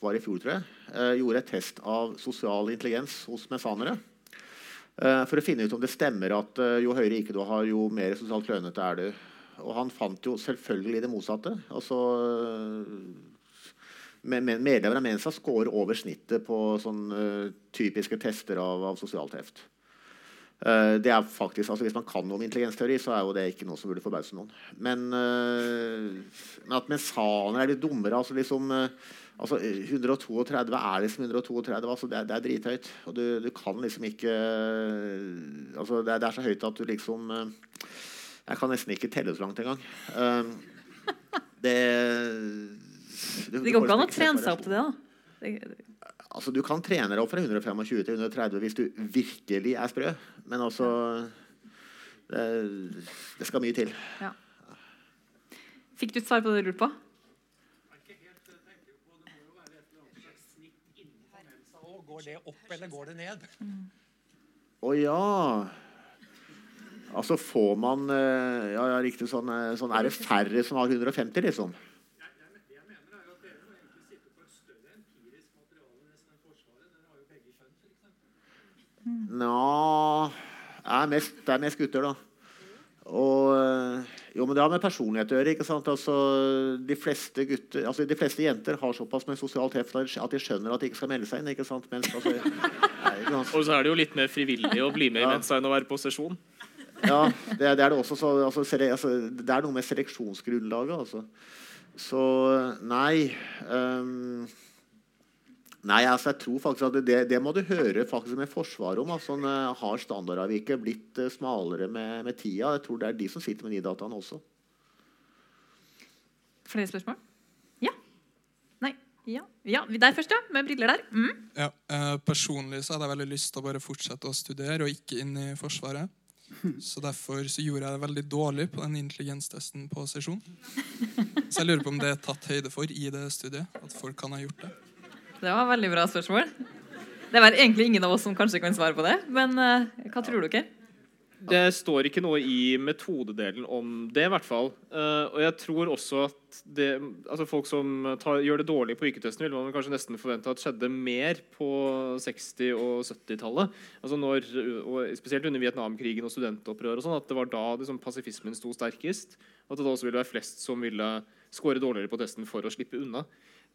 var i fjor, tror jeg, gjorde et test av sosial intelligens hos mensanere. Eh, for å finne ut om det stemmer at eh, jo høyere IQ du har, jo mer sosialt klønete er du. Og han fant jo selvfølgelig det motsatte. Altså, med, medlemmer av Mensa scorer over snittet på sånne eh, typiske tester av, av sosialt heft. Uh, det er faktisk, altså Hvis man kan noe om intelligensteori, så er jo det ikke noe som burde forbause noen. Men, uh, men at mensaner er litt dummere altså liksom, eh, altså 132 er liksom 132. Altså det, det er drithøyt. Og du, du kan liksom ikke eh, altså det, det er så høyt at du liksom eh, Jeg kan nesten ikke telle så langt engang. Um, det du- Det går ikke an å liksom trene seg opp til det. da. Det- Altså, Du kan trene deg opp fra 125 til 130 hvis du virkelig er sprø. Men altså Det, det skal mye til. Ja. Fikk du et svar på det du lurte på? Går det opp eller går det ned? Å ja. Altså får man eh, Ja, ja riktig sånn, eh, sånn Er det færre som har 150, liksom? Nja det er, mest, det er mest gutter, da. Og, eh, jo, men Det har med personlighet å gjøre. ikke sant? Altså, de, fleste gutter, altså, de fleste jenter har såpass med sosialt heft at de skjønner at de ikke skal melde seg inn. ikke sant? Mens, altså, nei, ikke sant? Og så er det jo litt mer frivillig å bli med i Ja. Mensa enn å være på sesjon. Ja, det, er- det er det også. Så, altså, sele, altså, det er noe med seleksjonsgrunnlaget, altså. Så nei ehm, Nei, altså, jeg tror faktisk at det, det må du høre faktisk med Forsvaret om. Altså, har standardavviket blitt eh, smalere med, med tida? Jeg tror det er de som sitter med de dataene også. Flere spørsmål? Ja? Nei? Ja? ja. Der først, ja. Med briller der. Mm. Ja, eh, personlig så hadde jeg veldig lyst til å bare fortsette å studere og ikke inn i Forsvaret. Så derfor så gjorde jeg det veldig dårlig på den intelligenstesten på sesjon. Så jeg lurer på om det er tatt høyde for i det studiet. At folk kan ha gjort det. Det var et veldig bra spørsmål. Det er egentlig ingen av oss som kanskje kan svare på det. Men uh, hva tror dere? Det står ikke noe i metodedelen om det, i hvert fall. Uh, og jeg tror også at det, altså folk som tar, gjør det dårlig på IQ-testen, vil man kanskje nesten forvente at skjedde mer på 60- og 70-tallet. Altså spesielt under Vietnamkrigen og studentopprør. og sånn, At det var da liksom, pasifismen sto sterkest. At det da også ville være flest som ville score dårligere på testen for å slippe unna.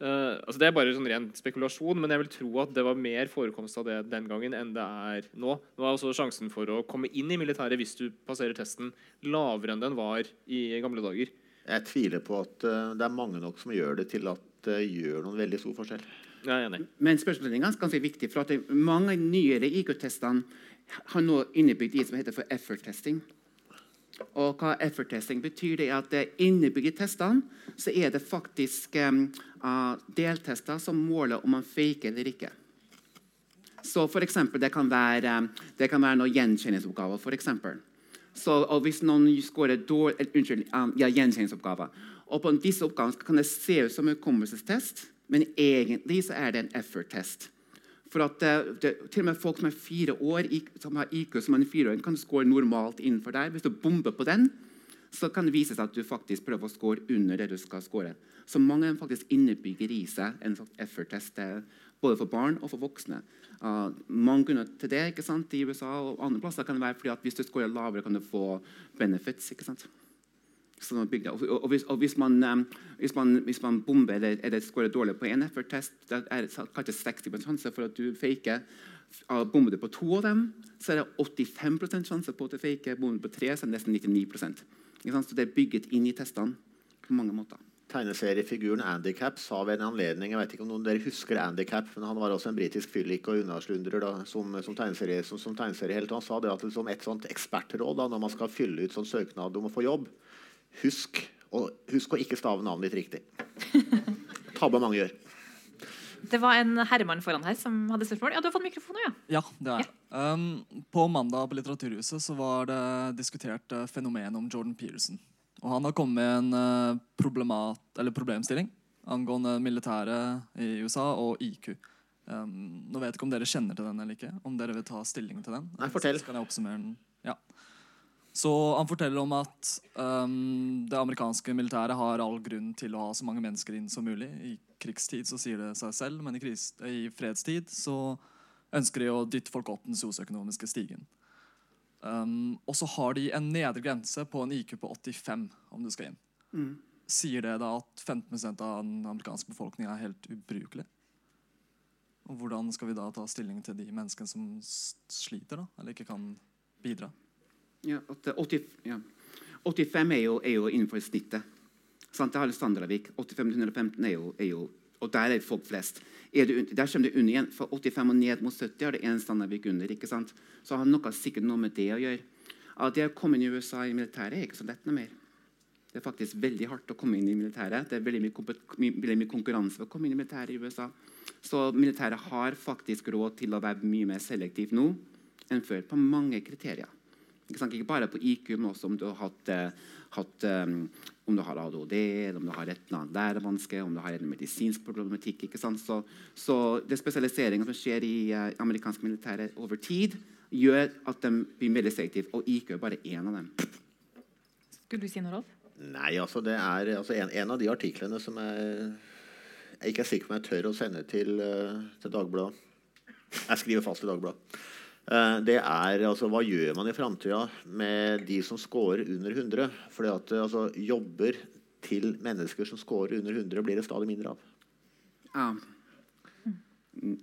Eh, altså Det er bare sånn ren spekulasjon, men jeg vil tro at det var mer forekomst av det den gangen enn det er nå. Nå er også sjansen for å komme inn i militæret hvis du passerer testen, lavere enn den var i gamle dager. Jeg tviler på at uh, det er mange nok som gjør det til at det gjør noen veldig stor forskjell. Jeg er enig. Men spørsmålet er ganske ganske viktig, for at mange nyere IQ-testene har nå innebygd i det som heter for effort testing. Og hva effort testing betyr, det er at innebygd i testene så er det faktisk um, deltester som måler om man faker eller ikke. Så for eksempel, det kan være, det kan være noen gjenkjenningsoppgaver. For så, og hvis noen scorer dårlig, eh, unnskyld, ja, gjenkjenningsoppgaver og på disse oppgavene kan det se ut som en hukommelsestest, men egentlig så er det en effort-test. For at det, det, Til og med folk som er fire år, som har IQ som er fire år, kan score normalt innenfor der. Hvis du bomber på den, så kan det vise seg at du faktisk prøver å score under det du skal score. Så mange faktisk innebygger i seg en effort-test, eh, både for barn og for voksne. Uh, mange grunner til det ikke sant? i USA og andre plasser kan det være fordi at hvis du scorer lavere, kan du få benefits. ikke sant? Sånn og, hvis, og hvis, man, um, hvis, man, hvis man bomber eller, eller scorer dårlig på en effort-test, da er det kanskje 60 sjanse for at du faker. Bommer du på to av dem, så er det 85% sjanse på at du faker. Bomber du på tre, så er det nesten 99% ikke sant? Så det er bygget inn i testene på mange måter. tegneseriefiguren Handicap sa ved en anledning Jeg vet ikke om noen dere husker Handicap, men han var også en britisk fyllik og unnaslundrer da, som, som, tegneserie, som, som tegneseriehelt. Han sa det at liksom et sånt ekspertråd da, når man skal fylle ut sånn søknad om å få jobb Husk, og, husk å ikke stave navnet ditt riktig. Tabbe mange gjør. Det var en herremann foran her som hadde spørsmål. Ja, du har fått mikrofon ja. Ja, det er jeg. Um, på mandag på Litteraturhuset så var det diskutert uh, fenomenet om Jordan Peterson. Og han har kommet med en uh, eller problemstilling angående militæret i USA og IQ. Um, nå vet jeg ikke om dere kjenner til den eller ikke. Om dere vil ta stilling til den. Nei, fortell. Så kan jeg oppsummere den. Ja. Så Han forteller om at um, det amerikanske militæret har all grunn til å ha så mange mennesker inn som mulig. I krigstid så sier det seg selv, men i, kris, i fredstid så ønsker de å dytte folk opp den sosioøkonomiske stigen. Um, og så har de en nedre grense på en IQ på 85 om du skal inn. Mm. Sier det da at 15% av den amerikanske befolkningen er helt ubrukelig? Og hvordan skal vi da ta stilling til de menneskene som sliter, da, eller ikke kan bidra? Ja, 80, ja. 85 er jo, er jo, innenfor snittet. Sant? Det har Standardvik. 85-115 er, er jo, Og der er folk flest. Er det, der kommer det under igjen. Fra 85 og ned mot 70 har det én Standardvik under. ikke sant? Så har noe sikkert noe med det å gjøre. At det å komme inn i USA i militæret er ikke så lett noe mer. Det er faktisk veldig hardt å komme inn i militæret. Det er veldig mye, veldig mye konkurranse for å komme inn i militæret i USA. Så militæret har faktisk råd til å være mye mer selektiv nå enn før på mange kriterier. Ikke, ikke, bare på IQ, men også om du har hatt, uh, hatt um, om du har ADHD, eller om du har et eller annet lærevanske, om du har en medisinsk problematikk. ikke sant? Så, så det spesialiseringen som skjer i uh, amerikansk militære over tid, gjør at de blir mer selektive, og IQ er bare én av dem. Skulle du si noe, Rolf? Nei, altså det er altså en, en, av de artiklene som jeg, jeg ikke er sikker på om jeg tør å sende til, til Dagbladet. Jeg skriver fast i Dagbladet. Eh, det er altså, Hva gjør man i framtida med de som scorer under 100? Fordi at altså, Jobber til mennesker som scorer under 100, blir det stadig mindre av. Ja.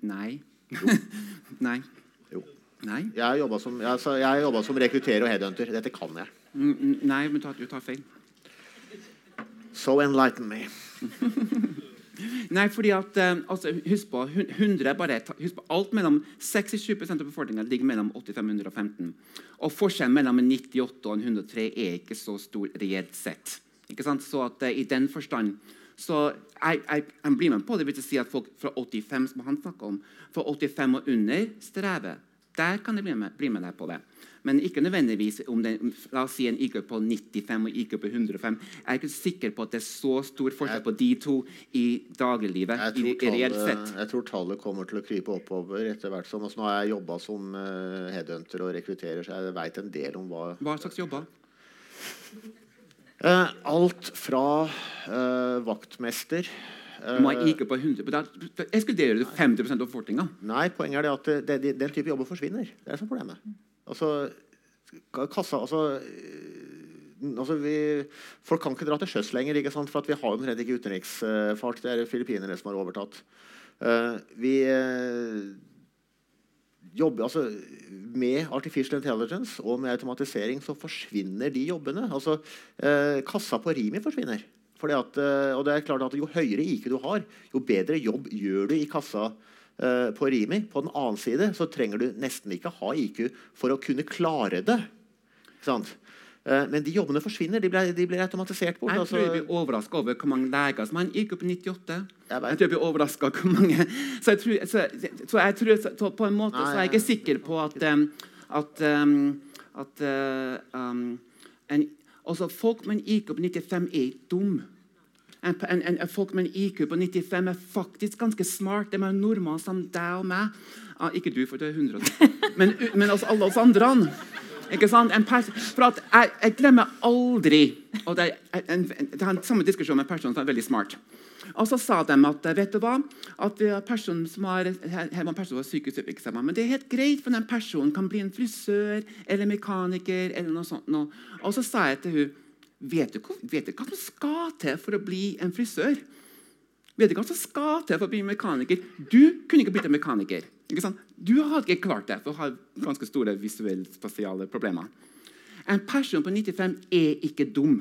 Nei. Nei. Jo. Nei. Jeg har jobba som, altså, som, rekrutterer og headhunter. Dette kan jeg. Nei, men du tar feil. So enlighten me. Nei, fordi at, eh, altså, husk på, 100 bare, husk på alt mellom 67% av befolkningen ligger mellom 85 og 115. Og forskjellen mellom en 98 og en 103 er ikke så stor reelt sett. Ikke sant? Så at uh, i den forstand så jeg, jeg, jeg, blir med på det. vil si at folk fra 85 som han om, fra 85 og under strever. Der kan jeg bli med, bli med deg på det men ikke nødvendigvis om det, la oss si en IQ på 95 og IQ på 105. Jeg er ikke sikker på at det er så stor forskjell på de to i dagliglivet. Jeg tror, tallet, jeg tror tallet kommer til å krype oppover etter hvert som altså, Nå har jeg jobba som uh, headhunter og rekrutterer, så jeg veit en del om hva Hva slags jobber? Uh, alt fra uh, vaktmester må jeg ikke på 100 Ekskluderer du 50 av befolkninga? Nei, poenget er det at det, det, den type jobber forsvinner. Det er som problemet. Altså, kassa altså, eh, altså vi, Folk kan ikke dra til sjøs lenger, for vi har omtrent ikke utenriksfart. Det er filippinere som har overtatt. Uh, vi uh, jobber altså Med artificial intelligence og med automatisering så forsvinner de jobbene. Altså, uh, kassa på Rimi forsvinner. At, og det er klart at Jo høyere IQ du har, jo bedre jobb gjør du i kassa uh, på Rimi. På den annen side så trenger du nesten ikke ha IQ for å kunne klare det. Uh, men de jobbene forsvinner. De blir, de blir automatisert bort. Jeg tror jeg blir overraska over hvor mange leger som har en IQ på 98. Jeg, jeg tror jeg blir overraska hvor mange Så jeg tror, så, så jeg tror så, på en måte Nei, så er jeg ikke sikker på at, um, at, um, at uh, um, en, altså Folk med en IQ på 95 er dumme. En, en, en, folk med en IQ på 95 er faktisk ganske smart. De er normale som deg og meg. Ja, ikke du, for du er 100. Men, men også alle oss andre. Ikke sant? for at jeg, jeg, glemmer aldri og det, er en, en samme diskusjon med en person som er veldig smart. Og så sa de at vet du hva, at personen som har, her var en person som var psykisk men det er helt greit, for den personen kan bli en frisør eller mekaniker. eller noe sånt. Og så sa jeg til hun Vet du, vet du hva som skal til for å bli en frisør? Vet du hva som skal til for å bli mekaniker? Du kunne ikke blitt en mekaniker. Du hadde ikke klart det, for å ha ganske store visuelle spasiale problemer. En person på 95 er ikke dum.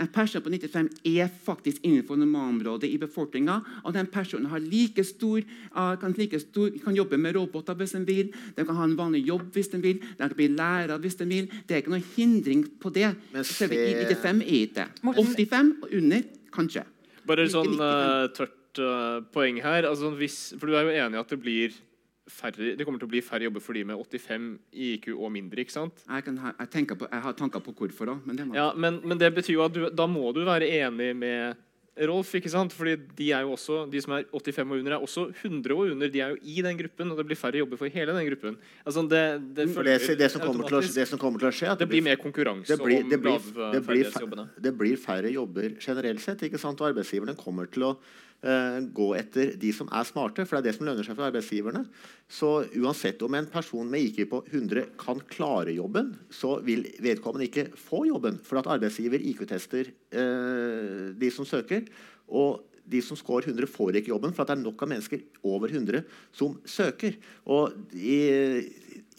En person på 95 er faktisk innenfor normalområdet i befolkninga. Og den personen har like stor, uh, kan, like stor, kan jobbe med roboter hvis den vil. Den kan ha en vanlig jobb hvis den vil. Den kan bli lærer hvis den vil. Det er ikke noen hindring på det. Men se- 95 er ikke det. 85 og under kanskje. Bare et sånn 95. eh, tørt uh, poeng her. Altså, hvis, for Du er jo enig i at det blir færre, det kommer til å bli færre jobber for de med 85 i IQ og mindre. ikke sant? Jeg, ha, jeg, på, jeg har tanker på hvorfor òg, men det må Ja, men, men det betyr jo at du, da må du være enig med Rolf. ikke sant? Fordi de er jo også, de som er 85 og under, er også 100 og under. De er jo i den gruppen, og det blir færre jobber for hele den gruppen. Altså, det, det, det, det, som kommer til å, det som kommer til å skje, at Det blir mer konkurranse det blir, det om blir, det, lavferdighetsjobbene. det blir færre jobber generelt sett. ikke sant? Og arbeidsgiverne kommer til å gå etter de som er smarte, for det er det som lønner seg for arbeidsgiverne. Så uansett om en person med IQ på 100 kan klare jobben, så vil vedkommende ikke få jobben, for at arbeidsgiver IQ-tester eh, de som søker. Og de som scorer 100, får ikke jobben, for at det er nok av mennesker over 100 som søker. Og i,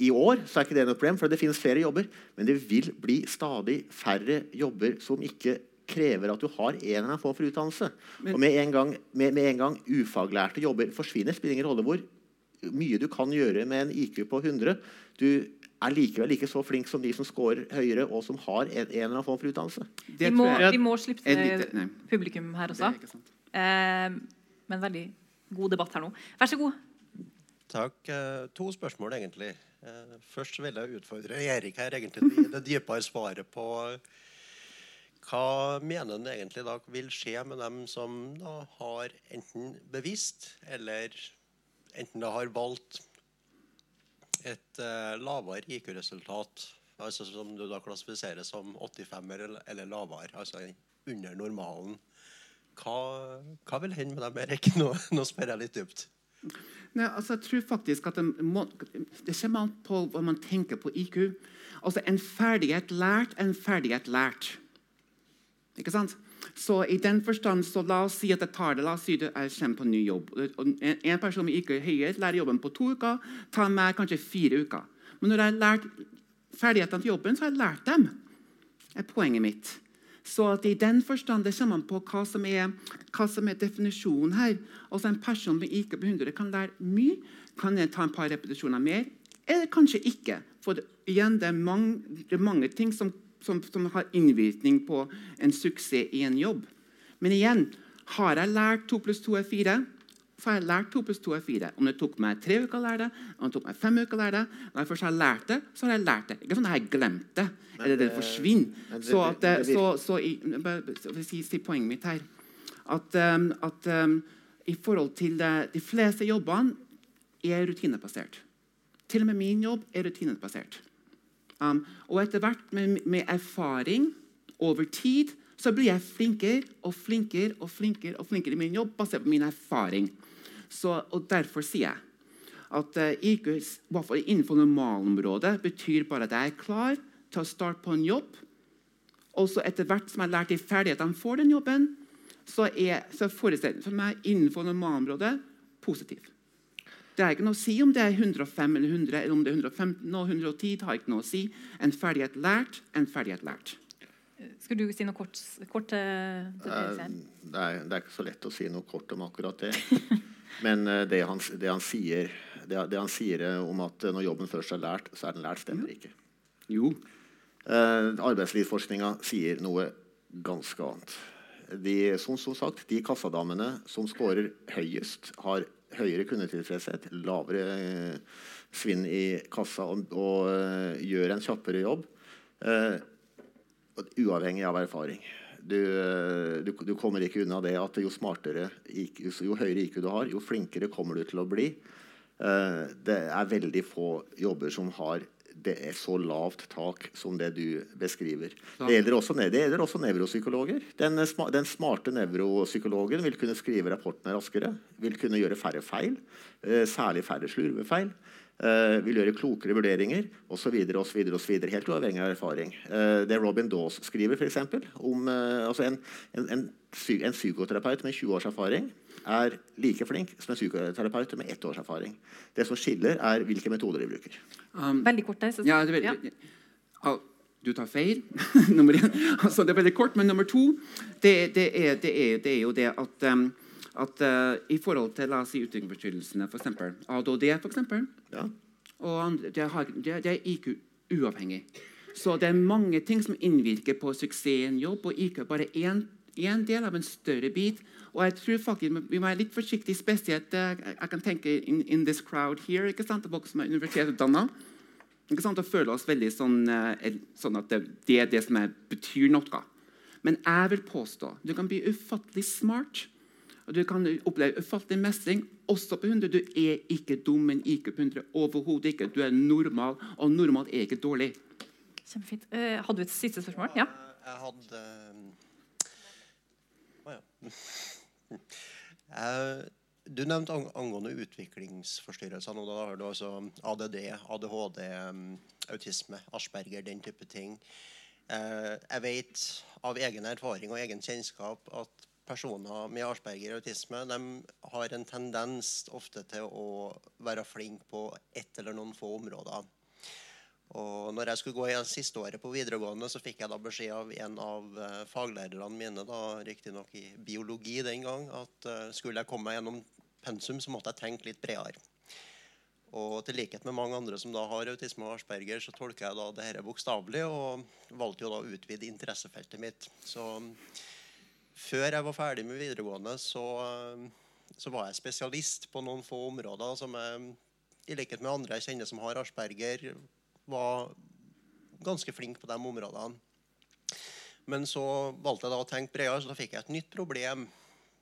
i år er ikke det noe problem, for det finnes flere jobber. Men det vil bli stadig færre jobber som ikke krever at du har en eller annen form for utdannelse. Men- og med en, gang, med, med en gang ufaglærte jobber forsvinner, spiller ingen rolle hvor mye du kan gjøre med en IQ på 100. Du er likevel ikke så flink som de som scorer høyere, og som har en, en eller annen form for utdannelse. Vi må, tror jeg vi må slippe til publikum her det også. er ikke sant. Eh, men veldig god debatt her nå. Vær så god. Takk. Eh, To spørsmål, egentlig. Eh, Først vil jeg utfordre Erik her egentlig til det dypere svaret på hva mener han egentlig da vil skje med dem som da har enten bevisst eller enten da har valgt et eh, lavere IQ-resultat, altså som du da klassifiserer som 85 eller, eller lavere, altså under normalen. Hva, hva vil hende med dem, Erik? Nå, nå spør jeg litt dypt. Nei, altså, jeg tror faktisk at må, det kommer an på hva man tenker på IQ. Altså, En ferdighet lært en ferdighet lært. Ikke sant? Så i den forstand, så la oss si at jeg tar det, la oss si at jeg kommer på en ny jobb. En, en person med IQ høyere lærer jobben på to uker, tar meg kanskje fire uker. Men når jeg har lært ferdighetene til jobben, så har jeg lært dem. er poenget mitt. Så i den forstand det kommer man på hva som er, hva som er definisjonen her. Altså En person med IQ på 100 kan lære mye, kan jeg ta en par repetisjoner mer, eller kanskje ikke. For det, igjen, det er mange, det er mange ting som, som, som har innvirkning på en suksess i en jobb. Men igjen, har jeg lært 2 pluss 2 er 4, så har jeg lært 2 pluss 2 er 4. Om det tok meg tre uker å lære det, om det tok meg fem uker å lære det, når jeg først har lært det, så har jeg lært det. Ikke sånn at jeg har glemt det, eller det forsvinner. det- Så, at, det- det så, så i, bare- si, si poenget mitt her at, um, at um, i forhold til de fleste jobbene er rutinebasert. Til og med min jobb er rutinebasert. Um, og etter hvert med, med erfaring over tid så blir jeg flinkere og flinkere og flinkere og flinkere i min jobb basert på min erfaring. Så, og Derfor sier jeg at uh, IQ, i hvert fall innenfor normalområdet, betyr bare at jeg er klar til å starte på en jobb. Og så etter hvert som jeg har lært de ferdighetene for den jobben, så er så er for meg innenfor normalområdet positiv. Det er ikke noe å si om det er 105 eller 100, eller om det er 115 og 110. Det har ikke noe å si. En ferdighet lært, en ferdighet lært. Skal du si noe kort, kort Svein? Det er, det er ikke så lett å si noe kort om akkurat det. Men eh, det han, det han sier det, det han sier eh, om at eh, når jobben først er lært, så er den lært, stemmer ikke. Jo. Eh, arbeidslivsforskninga sier noe ganske annet. De, som, som sagt, de kassadamene som scorer høyest, har høyere kundetilfredshet, lavere eh, svinn i kassa og, og eh, gjør en kjappere jobb. Eh, uavhengig av erfaring. Du, du, du kommer ikke unna det at jo smartere, IQ, jo høyere IQ du har, jo flinkere kommer du til å bli. Det er veldig få jobber som har det er så lavt tak som det du beskriver. Det gjelder også, det gjelder også nevropsykologer. Den, eh, den smarte nevropsykologen vil kunne skrive rapportene raskere, vil kunne gjøre færre feil, eh, særlig færre slurvefeil. eh, vil gjøre klokere vurderinger osv. Helt uavhengig av erfaring. Det Robin Dawes skriver, for eksempel, om altså en, en, en, en psykoterapeut med 20 års erfaring er like flink som en psykoterapeut med ett års erfaring. Det som skiller, er hvilke metoder de bruker. Um, Veldig kort der. Så, ja, det, er ja. veldig- Du tar feil. nummer én. Altså, det er veldig kort. Men nummer to det, det, er, det, er, det er, jo det at, um, at uh, i forhold til la oss si, utviklingsforstyrrelsene, f.eks. ADHD, for eksempel, Ja. og det, har, det, det er IQ uavhengig. Så det er mange ting som innvirker på suksess i en jobb, og IQ er bare én en del av en større bit. Og jeg tror faktisk Vi må være litt forsiktige, spesielt uh, jeg kan tenke in, in this crowd here, ikke sant, folk som er universitetsutdanna. Og føle oss veldig sånn, uh, sånn at det, det er det som er, betyr noe. Men jeg vil påstå du kan bli ufattelig smart. Og du kan oppleve ufattelig mestring også på 100. Du er ikke dum, men ikke på 100. Overhodet ikke. Du er normal, og normal er ikke dårlig. Kjempefint. Eh, hadde du et siste spørsmål? Ja. Jeg hadde Å ja. Eh, Du nevnte angående utviklingsforstyrrelser. nå, Da har du altså ADD, ADHD, mm, autisme, Asperger, den type ting. Eh, Jeg vet av egen erfaring og egen kjennskap at personer med Asperger og autisme de har en tendens ofte til å være flinke på ett eller noen få områder. Og når jeg skulle gå i siste året på videregående, så fikk jeg da beskjed av en av eh, faglærerne mine, da riktignok i biologi den gang, at eh, skulle jeg komme meg gjennom pensum, så måtte jeg tenke litt bredere. Og til likhet med mange andre som da har autisme og asperger, så tolker jeg da det dette bokstavelig, og valgte jo da å utvide interessefeltet mitt. Så før jeg var ferdig med videregående, så, eh, så var jeg spesialist på noen få områder som jeg, i likhet med andre jeg kjenner som har asperger, var ganske flink på de områdene. Men så valgte jeg da å tenke bredere, så da fikk jeg et nytt problem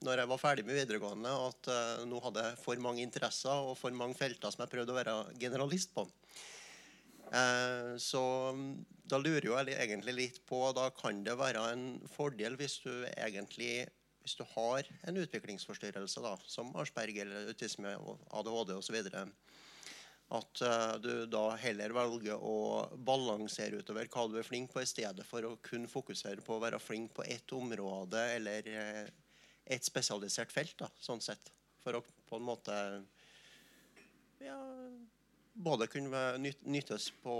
når jeg var ferdig med videregående, at uh, nå hadde jeg for mange interesser og for mange felter som jeg prøvde å være generalist på. Uh, så mm, da lurer jo jeg egentlig litt på Da kan det være en fordel hvis du egentlig hvis du har en utviklingsforstyrrelse da, som Asperger, autisme, og ADHD osv., at eh, du da heller velger å balansere utover hva du er flink på, i stedet for å kun fokusere på å være flink på ett område eller eh, et spesialisert felt. da, sånn sett. For å på en måte ja, både kunne nyttes på,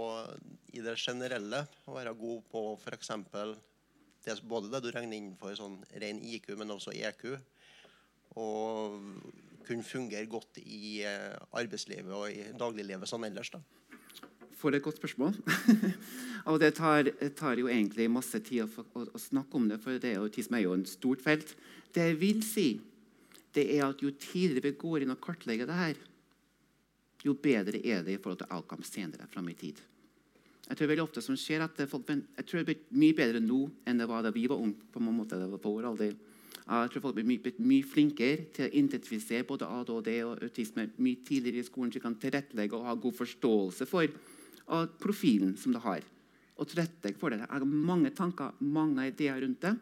i det generelle og være god på f.eks. Det, både det du regner innenfor sånn ren IQ, men også EQ. Og kunne fungere godt i eh, arbeidslivet og i dagliglivet sånn ellers. da. For et godt spørsmål. og det tar, tar jo egentlig masse tid å, å, å snakke om det, for det er jo, autisme er jo en stort felt. Det jeg vil si, det er at jo tidligere vi går inn og kartlegger det her, jo bedre er det i forhold til outcome senere fram i tid. Jeg tror veldig ofte som skjer at folk, jeg tror det blir mye bedre nå enn det var da vi var unge. på en måte det var på vår alder. Jeg tror folk blir mye, mye flinkere til å identifisere både ADHD og autisme mye tidligere i skolen, så de kan tilrettelegge og ha god forståelse for profilen som det har. Og tilrettelegge for det. Jeg har mange tanker, mange ideer rundt det.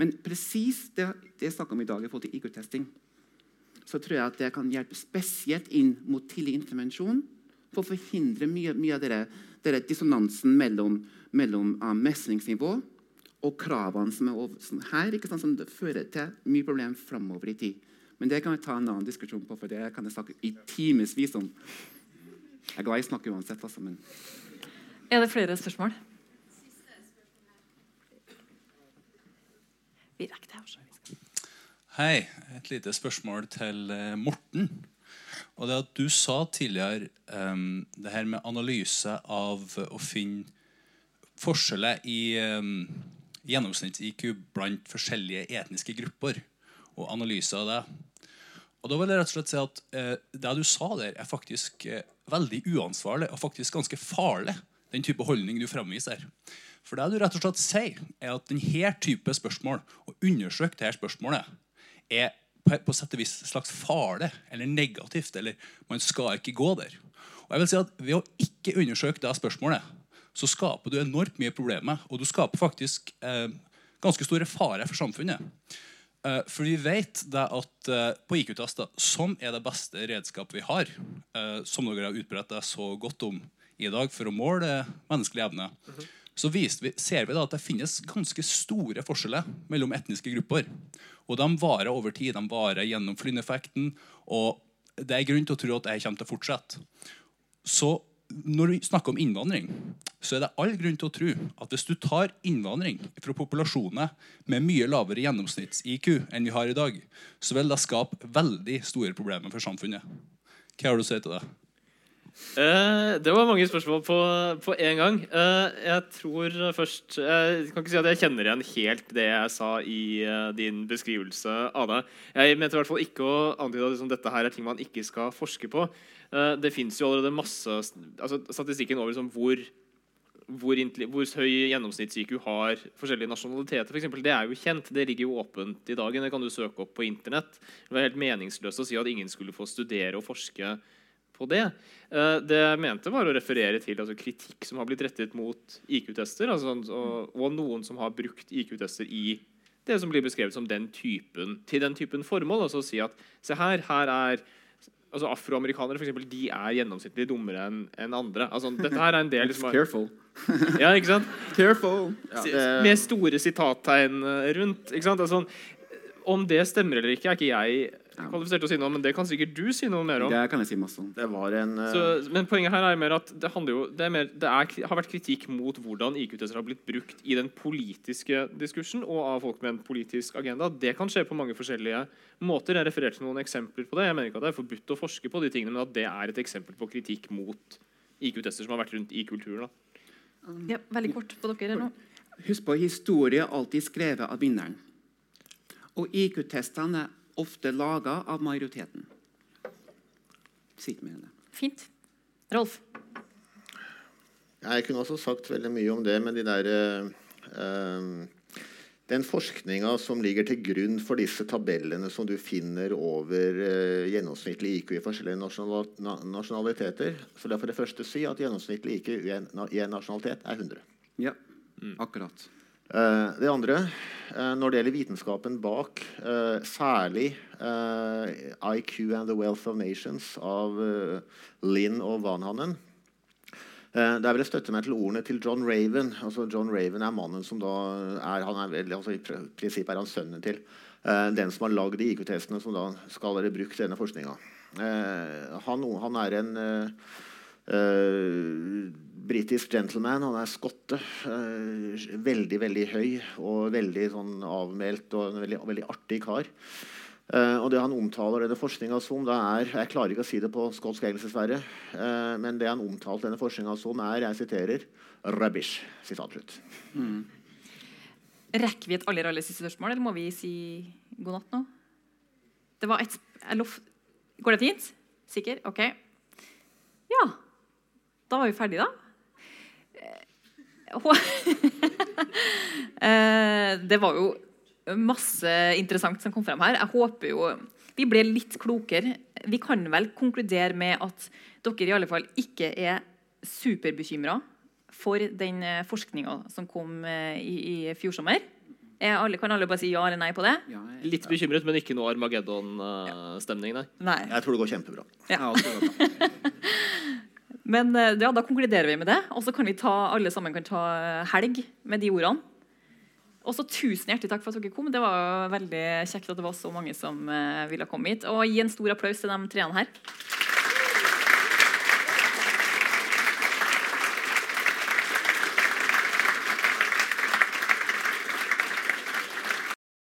Men presis det, det jeg snakker om i dag i forhold til IQ-testing, så tror jeg at det kan hjelpe spesielt inn mot tidlig intervensjon for å forhindre mye, mye av dere dissonansen mellom, mellom uh, mestringsnivå og kravene som er over, som her, ikke sant, som fører til mye problem framover i tid. Men det kan vi ta en annen diskusjon på, for det kan jeg snakke i timevis om. Jeg er glad i å snakke uansett, altså, men Er det flere spørsmål? Vi rekker det. Også. Hei. Et lite spørsmål til eh, Morten. Og det at Du sa tidligere um, det her med analyse av å finne forskjeller i um, gjennomsnitts-IQ blant forskjellige etniske grupper. Og analyser av det. Og da vil jeg rett og slett si at eh, Det du sa der, er faktisk eh, veldig uansvarlig og faktisk ganske farlig. Den type holdning du fremviser. For det du rett og slett sier, er at denne type spørsmål, å undersøke dette spørsmålet, er på, på sett og vis slags farlig eller negativt. Eller man skal ikke gå der. Og jeg vil si at Ved å ikke undersøke det spørsmålet, så skaper du enormt mye problemer. Og du skaper faktisk eh, ganske store farer for samfunnet. Eh, For vi vet det at eh, på IQ-tester, som er det beste redskapet vi har, eh, som dere har utbredt deg så godt om i dag for å måle menneskelig evne, så viste vi, ser vi da at det finnes ganske store forskjeller mellom etniske grupper. Og de varer over tid. De varer gjennom flyndeffekten. Og det er grunn til å tro at dette kommer til å fortsette. Så når vi snakker om innvandring, så er det all grunn til å tro at hvis du tar innvandring fra populasjoner med mye lavere gjennomsnitts-IQ enn vi har i dag, så vil det skape veldig store problemer for samfunnet. Hva har du å si til det? Eh, det var mange spørsmål på, på en gang. Eh, jeg tror først Jeg kan ikke si at jeg kjenner igjen helt det jeg sa i eh, din beskrivelse det. Jeg mente i hvert fall ikke å antyde at liksom, dette her er ting man ikke skal forske på. Eh, det fins jo allerede masse altså, Statistikken over liksom, hvor hvor, hvor høy gjennomsnitts-IQ har forskjellige nasjonaliteter, for eksempel, det er jo kjent. Det ligger jo åpent i dagen. Det kan du søke opp på internett. Det var helt meningsløst å si at ingen skulle få studere og forske på det. Eh, Det jeg mente, var å referere til altså, kritikk som har blitt rettet mot IQ-tester, altså, og, og noen som har brukt IQ-tester i det som blir beskrevet som den typen, til den typen formål. Altså å si at se her, her er altså Afroamerikanere for eksempel, de er gjennomsnittlig dummere enn en andre. Altså, dette her er en del liksom, Careful. ja, ikke sant? Careful. Ja, det- Med store sitattegn eh, rundt. Ikke sant? Altså, om det stemmer eller ikke, er ikke jeg kvalifisert til å si noe om, men det kan sikkert du si noe mer om. Det kan jeg si masse om. Det var en Uh... Så, men poenget her er mer at det, jo, det, er mer, det er, har vært kritikk mot hvordan IQ-tester har blitt brukt i den politiske diskursen og av folk med en politisk agenda. Det kan skje på mange forskjellige måter. Jeg refererte til noen eksempler på det. Jeg mener ikke at det er forbudt å forske på de tingene, men at det er et eksempel på kritikk mot IQ-tester som har vært rundt i kulturen. Da. Ja, veldig kort på dere nå. Husk på, historie alltid skrevet av vinneren. Og IQ-testene ofte laga av majoriteten. Sitt med det. Fint. Rolf? Jeg kunne også sagt veldig mye om det, men de der eh, Den forskninga som ligger til grunn for disse tabellene som du finner over eh, gjennomsnittlig IQ i forskjellige nasjonal, na, nasjonaliteter Så er for det første si at gjennomsnittlig IQ i en, i en nasjonalitet er 100. Ja, akkurat. Eh, det andre, eh, når det gjelder vitenskapen bak, eh, særlig IQ and the Wealth of Nations av Linn og Vanhanen Der vil jeg støtte meg til ordene til John Raven. Altså John Raven er mannen som da er, er altså I pr- prinsippet er han sønnen til den som har lagd de IQ-testene som da skal være brukt i denne forskninga. Han, han er en britisk gentleman. Han er skotte. eh, veldig, veldig høy og veldig sånn avmælt og en veldig, veldig artig kar. Uh, og det han omtaler denne forskninga som, det er Jeg klarer ikke å si det på skotsk engelsk, dessverre. Uh, men det han omtalte denne forskninga som, er jeg siterer, 'rubbish'. Sitat slutt. Rekker vi et aller, aller siste spørsmål, eller må vi si god natt nå? Det var et lov, Går det fint? Sikker? OK. Ja. Da var vi ferdige, da. Eh, Eh, Det var jo masse interessant som kom frem her. Jeg håper jo vi ble litt klokere. Vi kan vel konkludere med at dere i alle fall ikke er superbekymra for den forskninga som kom eh, i, i fjor sommer. Er alle, kan alle bare si ja eller nei på det? Ja, jeg- Litt bekymret, men ikke noe Armageddon-stemning, nei. Nei. Jeg tror det går kjempebra. Ja. Men eh, ja, da konkluderer vi med det. Og så kan vi ta, alle sammen kan ta eh, helg med de ordene. Og så Tusen hjertelig takk for at dere kom. Det var veldig kjekt at det var så mange som eh, ville komme hit. Og gi en stor applaus til de treene her.